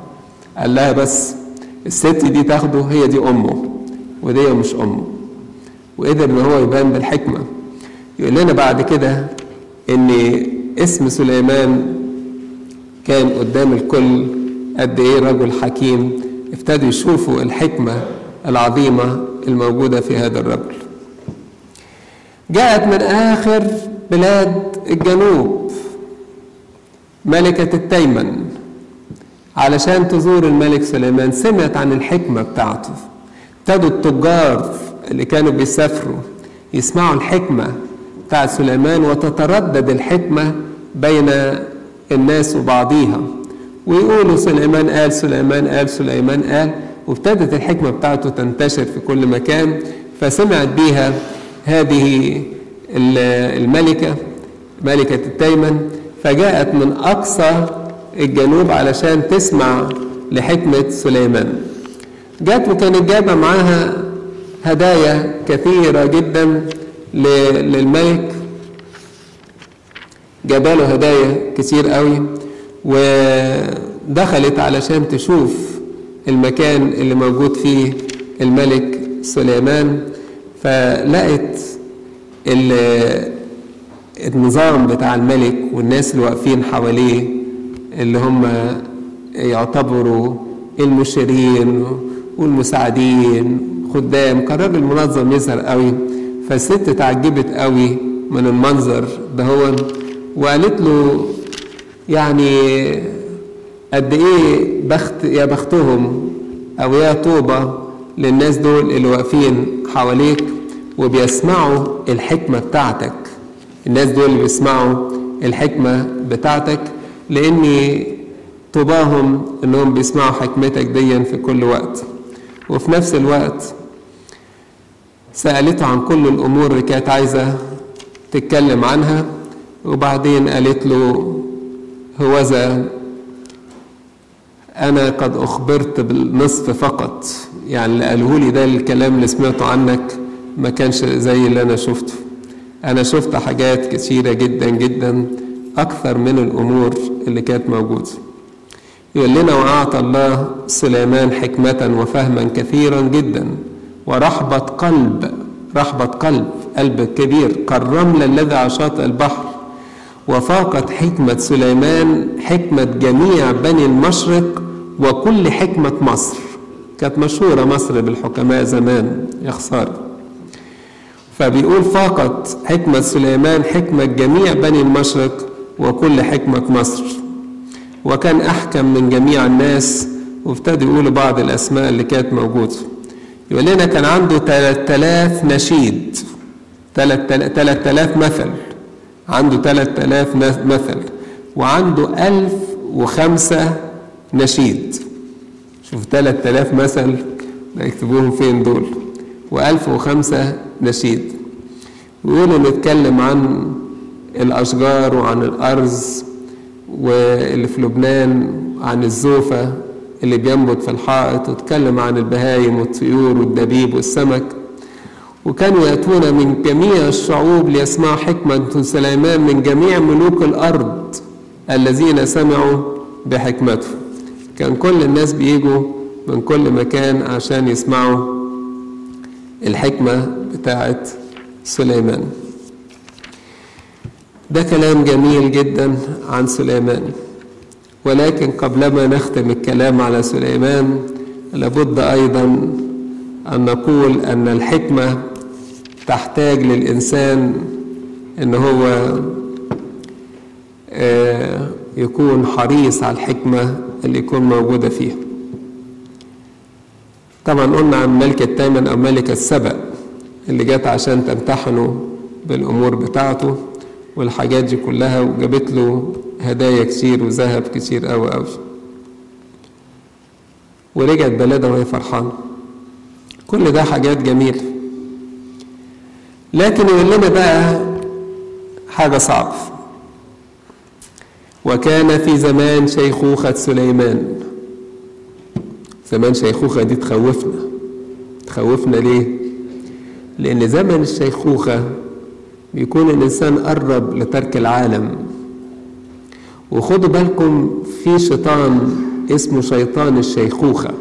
قال لها بس الست دي تاخده هي دي أمه ودي مش أمه. وقدر إن هو يبان بالحكمة. يقول لنا بعد كده إن اسم سليمان كان قدام الكل قد إيه رجل حكيم ابتدوا يشوفوا الحكمة العظيمة الموجودة في هذا الرجل. جاءت من آخر بلاد الجنوب ملكة التيمن. علشان تزور الملك سليمان سمعت عن الحكمة بتاعته. ابتدوا التجار اللي كانوا بيسافروا يسمعوا الحكمة بتاع سليمان وتتردد الحكمة بين الناس وبعضيها. ويقولوا سليمان قال سليمان قال سليمان قال وابتدت الحكمة بتاعته تنتشر في كل مكان. فسمعت بيها هذه الملكة ملكة التيمن فجاءت من أقصى الجنوب علشان تسمع لحكمة سليمان. جات وكانت جايبة معاها هدايا كثيرة جدا للملك. جاباله هدايا كتير قوي ودخلت علشان تشوف المكان اللي موجود فيه الملك سليمان. فلقت النظام بتاع الملك والناس اللي واقفين حواليه اللي هم يعتبروا المشيرين والمساعدين خدام. كان راجل منظم يظهر قوي. فالست تعجبت قوي من المنظر ده هو وقالت له يعني قد إيه بخت يا بختهم أو يا طوبة للناس دول اللي واقفين حواليك؟ وبيسمعوا الحكمة بتاعتك. الناس دول بيسمعوا الحكمة بتاعتك لأني طباهم إنهم بيسمعوا حكمتك ديا في كل وقت. وفي نفس الوقت سألته عن كل الأمور اللي كانت عايزة تتكلم عنها وبعدين قالت له هوذا أنا قد أخبرت بالنصف فقط. يعني اللي قاله لي ده الكلام اللي سمعته عنك ما كانش زي اللي أنا شفته. أنا شفت حاجات كثيرة جدا جدا أكثر من الأمور اللي كانت موجودة. يقول لنا وأعطى الله سليمان حكمة وفهما كثيرا جدا ورحبة قلب رحبة قلب قلب كبير كالرمل الذي على شاطئ البحر. وفاقت حكمة سليمان حكمة جميع بني المشرق وكل حكمة مصر. كانت مشهورة مصر بالحكماء زمان يا خسارة. فبيقول فاقت حكمة سليمان حكمة جميع بني المشرق وكل حكمة مصر. وكان أحكم من جميع الناس وابتدوا يقولوا بعض الأسماء اللي كانت موجودة. يقول لنا كان عنده 3000 نشيد 3000 مثل. عنده 3000 مثل. وعنده 1005 نشيد. شوف 3000 مثل يكتبوهم فين دول. و1005 نشيد. ويقولوا نتكلم عن الأشجار وعن الأرز واللي في لبنان عن الزوفة اللي بينبت في الحائط وتكلم عن البهايم والطيور والدبيب والسمك. وكانوا يأتون من جميع الشعوب ليسمعوا حكمة سليمان من جميع ملوك الأرض الذين سمعوا بحكمته. كان كل الناس بيجوا من كل مكان عشان يسمعوا الحكمة بتاعت سليمان. ده كلام جميل جدا عن سليمان. ولكن قبلما نختم الكلام على سليمان لابد أيضا أن نقول أن الحكمة تحتاج للإنسان أن هو يكون حريص على الحكمة اللي يكون موجودة فيها. طبعا قلنا عن ملك التامن أو ملك السبأ اللي جت عشان تمتحنه بالأمور بتاعته والحاجات دي كلها وجابت له هدايا كتير وذهب كتير أوي أوي. ورجعت بلدها وهي فرحانة. كل ده حاجات جميلة. لكن يقول لنا بقى حاجة صعبة. وكان في زمان شيخوخة سليمان. زمان شيخوخة دي تخوفنا. تخوفنا ليه؟ لأن زمن الشيخوخة بيكون الإنسان قرب لترك العالم. وخدوا بالكم في شيطان اسمه شيطان الشيخوخة.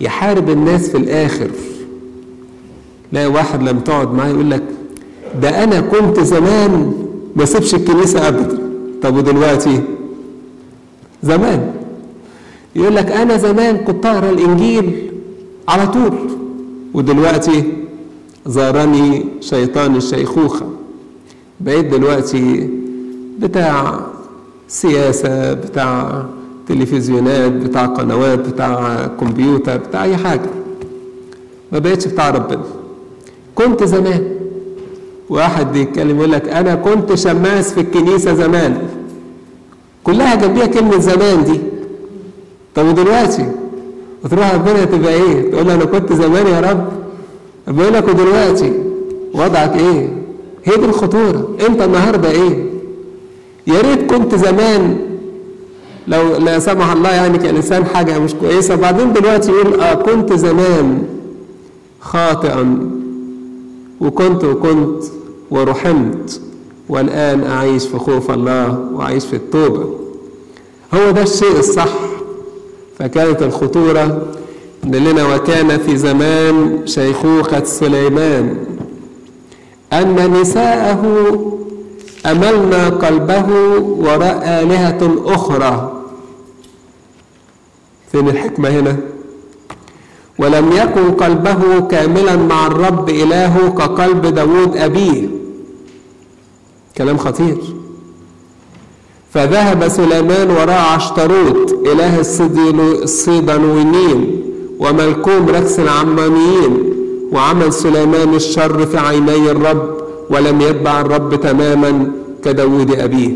يحارب الناس في الآخر. لا واحد لما تقعد معاه يقول لك ده أنا كنت زمان ما سيبش الكنيسة أبدا. طب ودلوقتي؟ زمان. يقول لك أنا زمان كنت أقرأ الإنجيل على طول ودلوقتي زارني شيطان الشيخوخة. بقيت دلوقتي بتاع سياسة بتاع تلفزيونات بتاع قنوات بتاع كمبيوتر بتاع أي حاجة. ما بقتش بتاع ربنا. كنت زمان. واحد يتكلم يقول لك أنا كنت شماس في الكنيسة زمان. كلها جنبيها كلمة زمان دي. طب ودلوقتي وتروح ربنا تبقى إيه؟ تقول له أنا كنت زمان يا رب بيقول لك ودلوقتي وضعك إيه؟ هي دي الخطورة أنت النهارده إيه؟ يا ريت كنت زمان لو لا سمح الله يعني كإنسان حاجة مش كويسة بعدين دلوقتي يقول آه كنت زمان خاطئا وكنت وكنت ورحمت والآن أعيش في خوف الله وأعيش في التوبة هو ده الشيء الصح فكانت الخطورة لنا وكان في زمان شيخوخة سليمان. أن نساءه أملنا قلبه وراء آلهة أخرى. فين الحكمة هنا؟ ولم يكن قلبه كاملا مع الرب إلهه كقلب داود أبيه. كلام خطير. فذهب سليمان وراء عشتروت إله الصيدنويين وملكوم ركس العمانيين وعمل سليمان الشر في عيني الرب ولم يتبع الرب تماما كداود أبيه.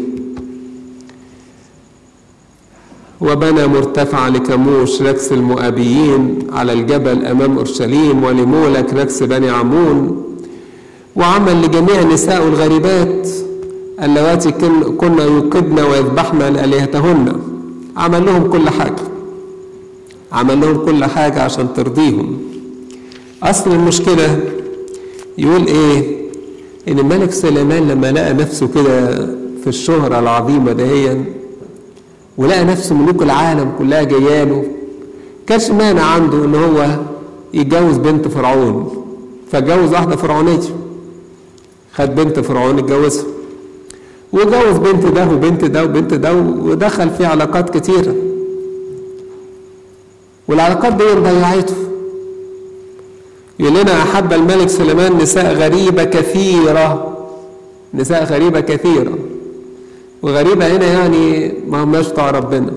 وبنى مرتفع لكموش ركس المؤابيين على الجبل أمام أورشليم ولمولك ركس بني عمون وعمل لجميع النساء الغريبات اللواتي كن يوقدن ويذبحن لآلهتهن عمل لهم كل حاجة. عمل لهم كل حاجة عشان ترضيهم. أصل المشكلة يقول إيه؟ إن الملك سليمان لما لقى نفسه كده في الشهرة العظيمة دهيا ولقى نفسه ملوك العالم كلها جاياله كانش مانع عنده إن هو يتجوز بنت فرعون. فاتجوز واحدة فرعونية. خد بنت فرعون اتجوزها. وجوز بنت ده وبنت ده وبنت ده ودخل في علاقات كتيرة. والعلاقات دي ضيعته يقول لنا أحب الملك سليمان نساء غريبة كثيرة. نساء غريبة كثيرة. وغريبة هنا يعني ما هماش بتاع ربنا.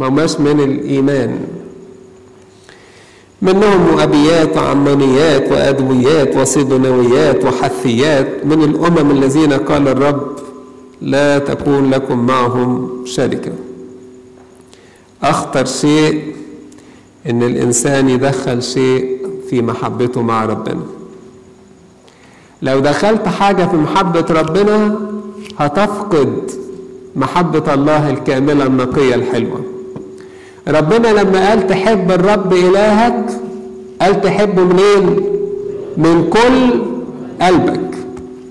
ما هماش من الإيمان. منهم مؤبيات وعمانيات وأدويات وصيدونويات وحثيات من الأمم الذين قال الرب لا تكون لكم معهم شركة. أخطر شيء إن الإنسان يدخل شيء في محبته مع ربنا. لو دخلت حاجة في محبة ربنا هتفقد محبة الله الكاملة النقية الحلوة. ربنا لما قال تحب الرب إلهك قال تحبه منين؟ من كل قلبك.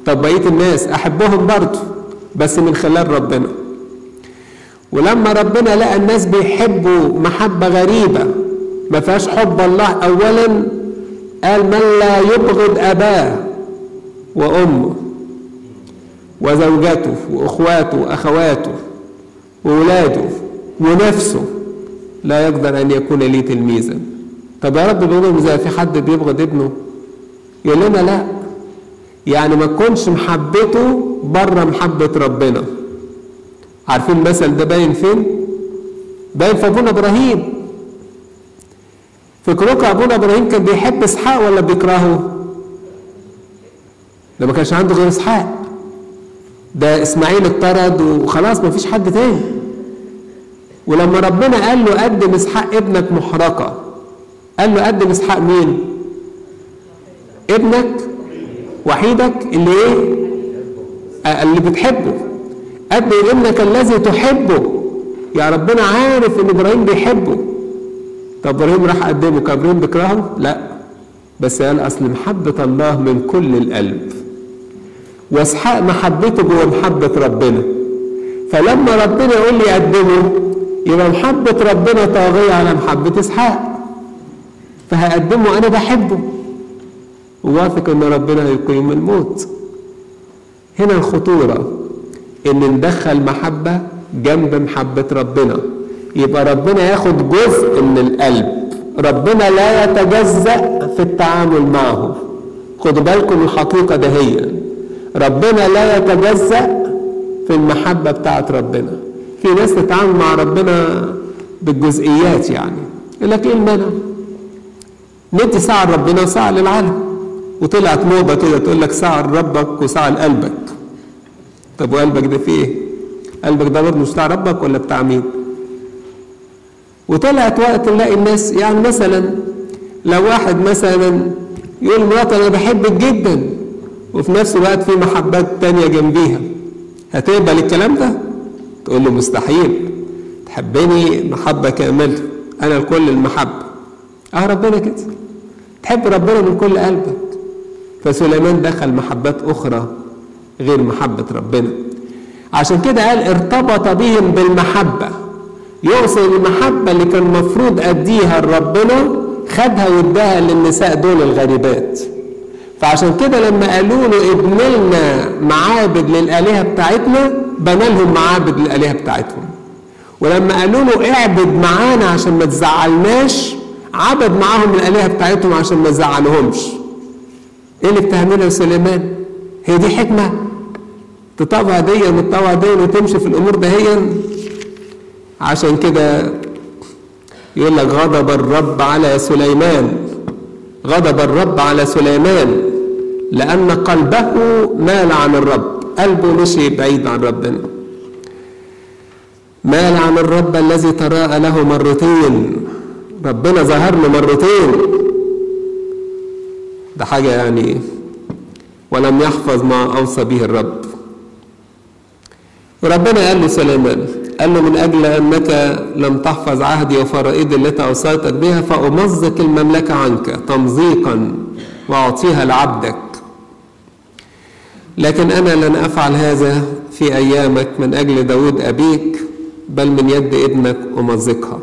طب بقية الناس أحبهم برضه. بس من خلال ربنا. ولما ربنا لقى الناس بيحبوا محبة غريبة ما فيهاش حب الله أولا قال من لا يبغض أباه وأمه وزوجته وأخواته وأخواته وولاده ونفسه لا يقدر أن يكون لي تلميذا. طب يا رب بيقول لهم إذا في حد بيبغض ابنه؟ يقول لنا لا. يعني ما تكونش محبته بره محبة ربنا عارفين المثل ده باين فين؟ باين في أبونا إبراهيم فكروك أبونا إبراهيم كان بيحب إسحاق ولا بيكرهه؟ ده ما كانش عنده غير إسحاق ده إسماعيل اتطرد وخلاص ما فيش حد تاني ولما ربنا قال له قدم إسحاق ابنك محرقة قال له قدم إسحاق مين؟ ابنك وحيدك اللي إيه؟ اللي بتحبه. قدم ابنك الذي تحبه. يا ربنا عارف إن إبراهيم بيحبه. طب إبراهيم راح قدمه كابراهيم بيكرهه لا. بس قال أصل محبة الله من كل القلب. واسحاق محبته جوه محبة ربنا. فلما ربنا يقول لي قدمه يبقى محبة ربنا طاغية على محبة إسحاق. فهقدمه أنا بحبه. وواثق إن ربنا هيقيم الموت. هنا الخطورة إن ندخل محبة جنب محبة ربنا. يبقى ربنا ياخد جزء من القلب. ربنا لا يتجزأ في التعامل معه. خدوا بالكم الحقيقة دهيا ربنا لا يتجزأ في المحبة بتاعت ربنا. في ناس تتعامل مع ربنا بالجزئيات يعني. يقول لك إيه المانع ندي ساعة لربنا وساعه للعالم. وطلعت موضه كده تقول لك ساعه لربك وساعه لقلبك طب وقلبك ده فيه إيه؟ قلبك ده برضه مش بتاع ربك ولا بتاع مين؟ وطلعت وقت نلاقي الناس يعني مثلا لو واحد مثلا يقول مراته أنا بحبك جدا وفي نفس الوقت في محبات تانية جنبيها هتقبل الكلام ده؟ تقول له مستحيل تحبني محبة كاملة أنا الكل المحبة أه ربنا كده تحب ربنا من كل قلبك فسليمان دخل محبات أخرى غير محبة ربنا. عشان كده قال ارتبط بهم بالمحبة. يقصد المحبة اللي كان المفروض أديها لربنا خدها واداها للنساء دول الغريبات. فعشان كده لما قالوا له ابن لنا معابد للآلهة بتاعتنا بنى لهم معابد للآلهة بتاعتهم. ولما قالوا له اعبد معانا عشان ما تزعلناش عبد معاهم الآلهة بتاعتهم عشان ما تزعلهمش. إيه اللي بتعمله يا سليمان؟ هي دي حكمة؟ تطوع دي وتطوع دي وتمشي في الأمور دهيا عشان كده يقول لك غضب الرب على سليمان. غضب الرب على سليمان لأن قلبه مال عن الرب. قلبه مشي بعيد عن ربنا. مال عن الرب الذي تراءى له مرتين. ربنا ظهر له مرتين. ده حاجة يعني ولم يحفظ ما أوصى به الرب. وربنا قال لسليمان قال له من أجل أنك لم تحفظ عهدي وفرائضي التي أوصيتك بها فأمزق المملكة عنك تمزيقا وأعطيها لعبدك. لكن أنا لن أفعل هذا في أيامك من أجل داود أبيك بل من يد ابنك أمزقها.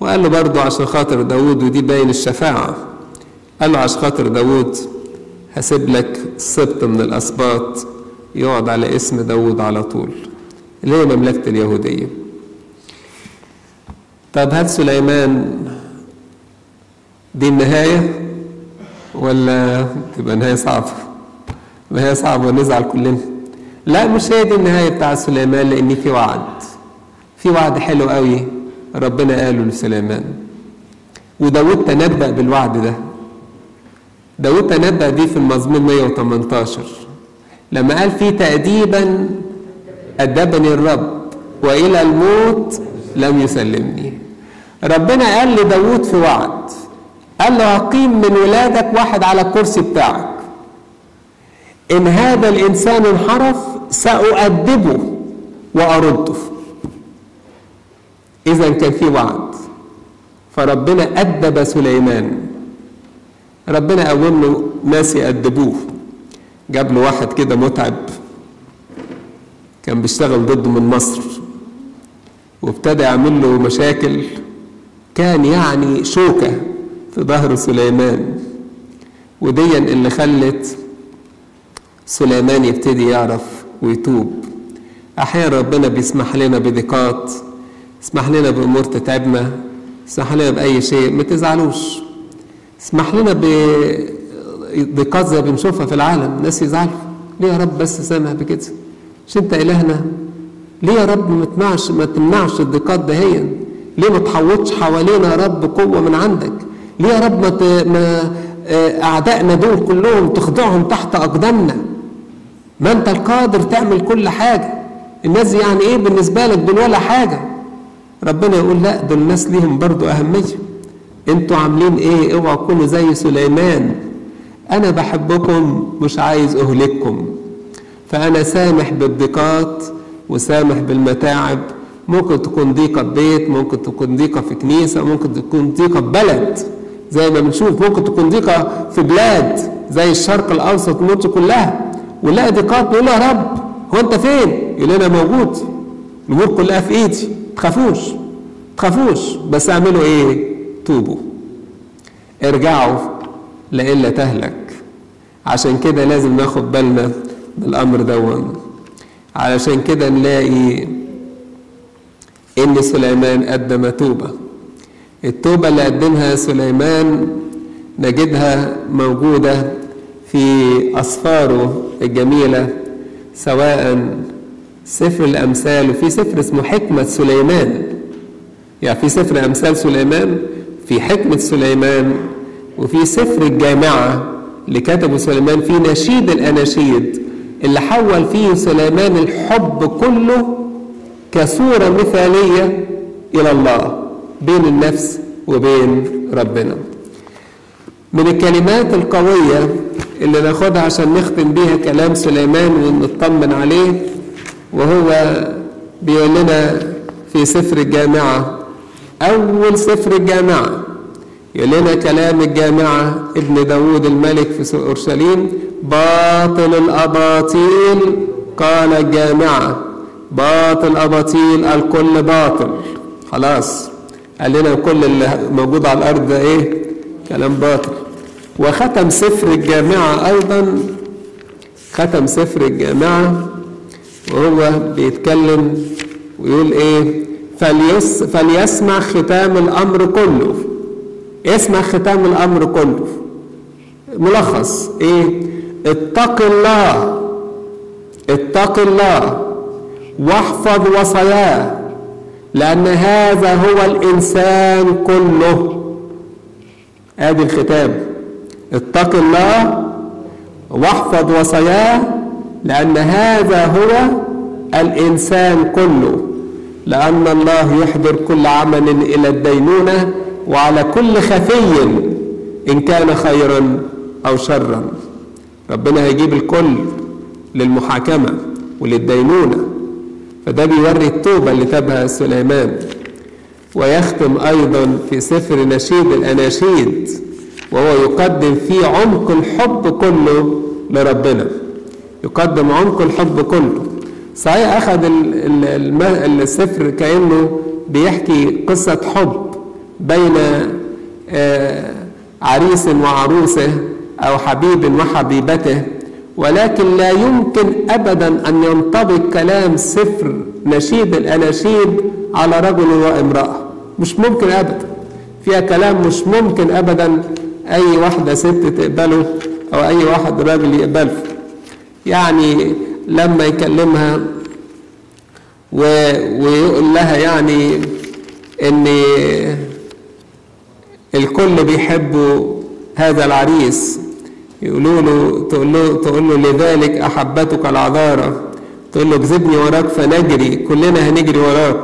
وقال له برضه عشان خاطر داود ودي باين الشفاعة. قال له عشان خاطر داود هسيب لك سبط من الأسباط يقعد على اسم داود على طول. اللي هي مملكة اليهودية. طب هل سليمان دي النهاية ولا تبقى نهاية صعبة؟ نهاية صعبة ونزعل كلنا. لا مش هي دي النهاية بتاع سليمان لأن في وعد. في وعد حلو قوي ربنا قاله لسليمان. وداود تنبأ بالوعد ده. داود تنبأ بيه في المزمور 118 لما قال فيه تأديبا أدبني الرب وإلى الموت لم يسلمني. ربنا قال لداود في وعد قال له هقيم من ولادك واحد على الكرسي بتاعك. إن هذا الإنسان انحرف سأؤدبه وأرده. إذا كان في وعد. فربنا أدب سليمان. ربنا قوم له ناس يأدبوه. جاب له واحد كده متعب كان بيشتغل ضده من مصر وابتدى يعمل له مشاكل كان يعني شوكة في ظهر سليمان. وديا اللي خلت سليمان يبتدي يعرف ويتوب. أحيانا ربنا بيسمح لنا بضيقات يسمح لنا بأمور تتعبنا يسمح لنا بأي شيء ما تزعلوش. يسمح لنا بضيقات زي بنشوفها في العالم. ناس يزعلوا. ليه يا رب بس سامح بكده؟ مش انت إلهنا؟ ليه يا رب ما تمنعش ما تمنعش الضيقات دهيا؟ ليه ما تحوطش حوالينا يا رب قوة من عندك؟ ليه يا رب ما. ما أعدائنا دول كلهم تخضعهم تحت أقدامنا؟ ما انت القادر تعمل كل حاجة. الناس يعني إيه بالنسبة لك دول ولا حاجة؟ ربنا يقول لا دول الناس ليهم برضو أهمية. أنتوا عاملين إيه؟ اوعوا تكونوا زي سليمان. أنا بحبكم مش عايز اهلككم. فانا سامح بالضيقات وسامح بالمتاعب. ممكن تكون ضيقة بيت ممكن تكون ضيقة في كنيسة ممكن تكون ضيقة في بلد. زي ما بنشوف ممكن تكون ضيقة في بلاد زي الشرق الأوسط مصر كلها. ونلاقي ضيقات نقول يا رب. هو انت فين؟ يقول لنا موجود. الأمور كلها في ايدي. تخافوش. تخافوش. بس اعملوا إيه؟ توبوا. ارجعوا لإلا تهلك عشان كده لازم ناخد بالنا من الأمر دون علشان كده نلاقي إن سليمان قدم توبة. التوبة اللي قدمها سليمان نجدها موجودة في أسفاره الجميلة سواء سفر الأمثال وفي سفر اسمه حكمة سليمان. يعني في سفر أمثال سليمان في حكمة سليمان وفي سفر الجامعة اللي كتبه سليمان في نشيد الأناشيد اللي حول فيه سليمان الحب كله كصورة مثالية إلى الله بين النفس وبين ربنا. من الكلمات القوية اللي ناخدها عشان نختم بيها كلام سليمان ونطمن عليه وهو بيقول لنا في سفر الجامعة أول سفر الجامعة. يقول لنا كلام الجامعة ابن داود الملك في أورشليم باطل الأباطيل قال الجامعة. باطل أباطيل الكل باطل خلاص. قال لنا كل اللي موجود على الأرض ده إيه؟ كلام باطل وختم سفر الجامعة أيضا. ختم سفر الجامعة وهو بيتكلم ويقول إيه؟ فليس فليسمع ختام الأمر كله. اسمع ختام الأمر كله. ملخص. إيه؟ اتق الله. اتق الله. واحفظ وصاياه. لأن هذا هو الإنسان كله. ادي الختام. اتق الله. واحفظ وصاياه. لأن هذا هو الإنسان كله. لأن الله يحضر كل عمل إلى الدينونة وعلى كل خفي إن كان خيرا أو شرا. ربنا هيجيب الكل للمحاكمة وللدينونة. فده بيوري التوبة اللي تابها سليمان. ويختم أيضا في سفر نشيد الأناشيد وهو يقدم فيه عمق الحب كله لربنا. يقدم عمق الحب كله. صحيح أخذ السفر كأنه بيحكي قصة حب بين عريس وعروسة أو حبيب وحبيبته ولكن لا يمكن أبدا أن ينطبق كلام سفر نشيد الأناشيد على رجل وامرأة. مش ممكن أبدا. فيها كلام مش ممكن أبدا أي واحدة ست تقبله أو أي واحد راجل يقبله. يعني لما يكلمها. ويقول لها يعني إن الكل بيحبوا هذا العريس. يقولوا له تقول له تقول له لذلك أحبتك العذارى. تقول له اكذبني وراك فنجري كلنا هنجري وراك.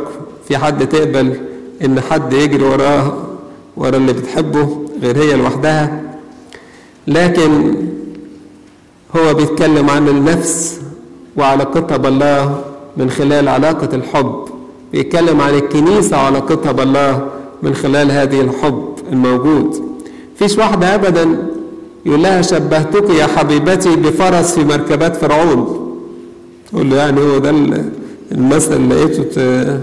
في حد تقبل إن حد يجري وراه ورا اللي بتحبه غير هي لوحدها. لكن هو بيتكلم عن النفس. وعلاقتها بالله من خلال علاقة الحب. بيتكلم عن الكنيسة وعلاقتها بالله من خلال هذه الحب الموجود. فيش واحدة أبدا يقول لها شبهتك يا حبيبتي بفرس في مركبات فرعون. تقول له يعني هو ده المثل اللي لقيته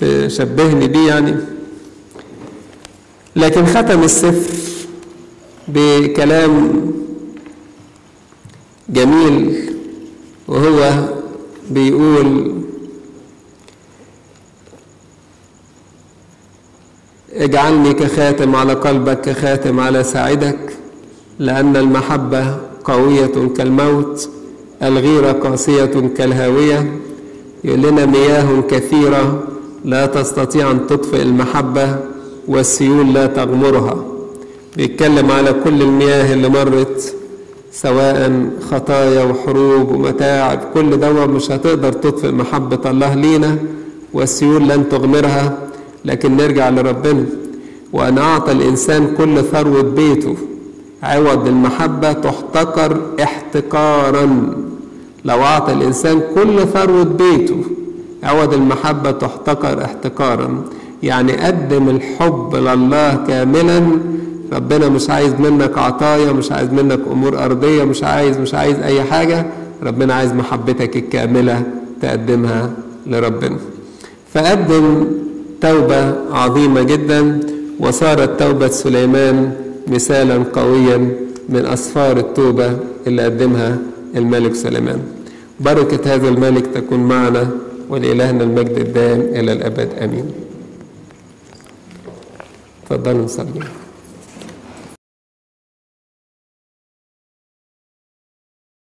تشبهني بيه يعني. لكن ختم السفر بكلام جميل وهو بيقول اجعلني كخاتم على قلبك كخاتم على ساعدك لأن المحبة قوية كالموت الغيرة قاسية كالهاوية. يقول لنا مياه كثيرة لا تستطيع أن تطفئ المحبة والسيول لا تغمرها. بيتكلم على كل المياه اللي مرت سواء خطايا وحروب ومتاعب كل ده مش هتقدر تطفئ محبة الله لينا والسيول لن تغمرها. لكن نرجع لربنا. وأن أعطى الإنسان كل ثروة بيته. عوض المحبة تحتقر احتقارا. لو أعطى الإنسان كل ثروة بيته عوض المحبة تحتقر احتقارا. يعني قدم الحب لله كاملا ربنا مش عايز منك عطايا مش عايز منك أمور أرضية مش عايز مش عايز أي حاجة. ربنا عايز محبتك الكاملة تقدمها لربنا. فقدم توبة عظيمة جدا وصارت توبة سليمان مثالا قويا من أسفار التوبة اللي قدمها الملك سليمان. بركة هذا الملك تكون معنا ولإلهنا المجد الدائم إلى الأبد. آمين. تفضلوا نصلي.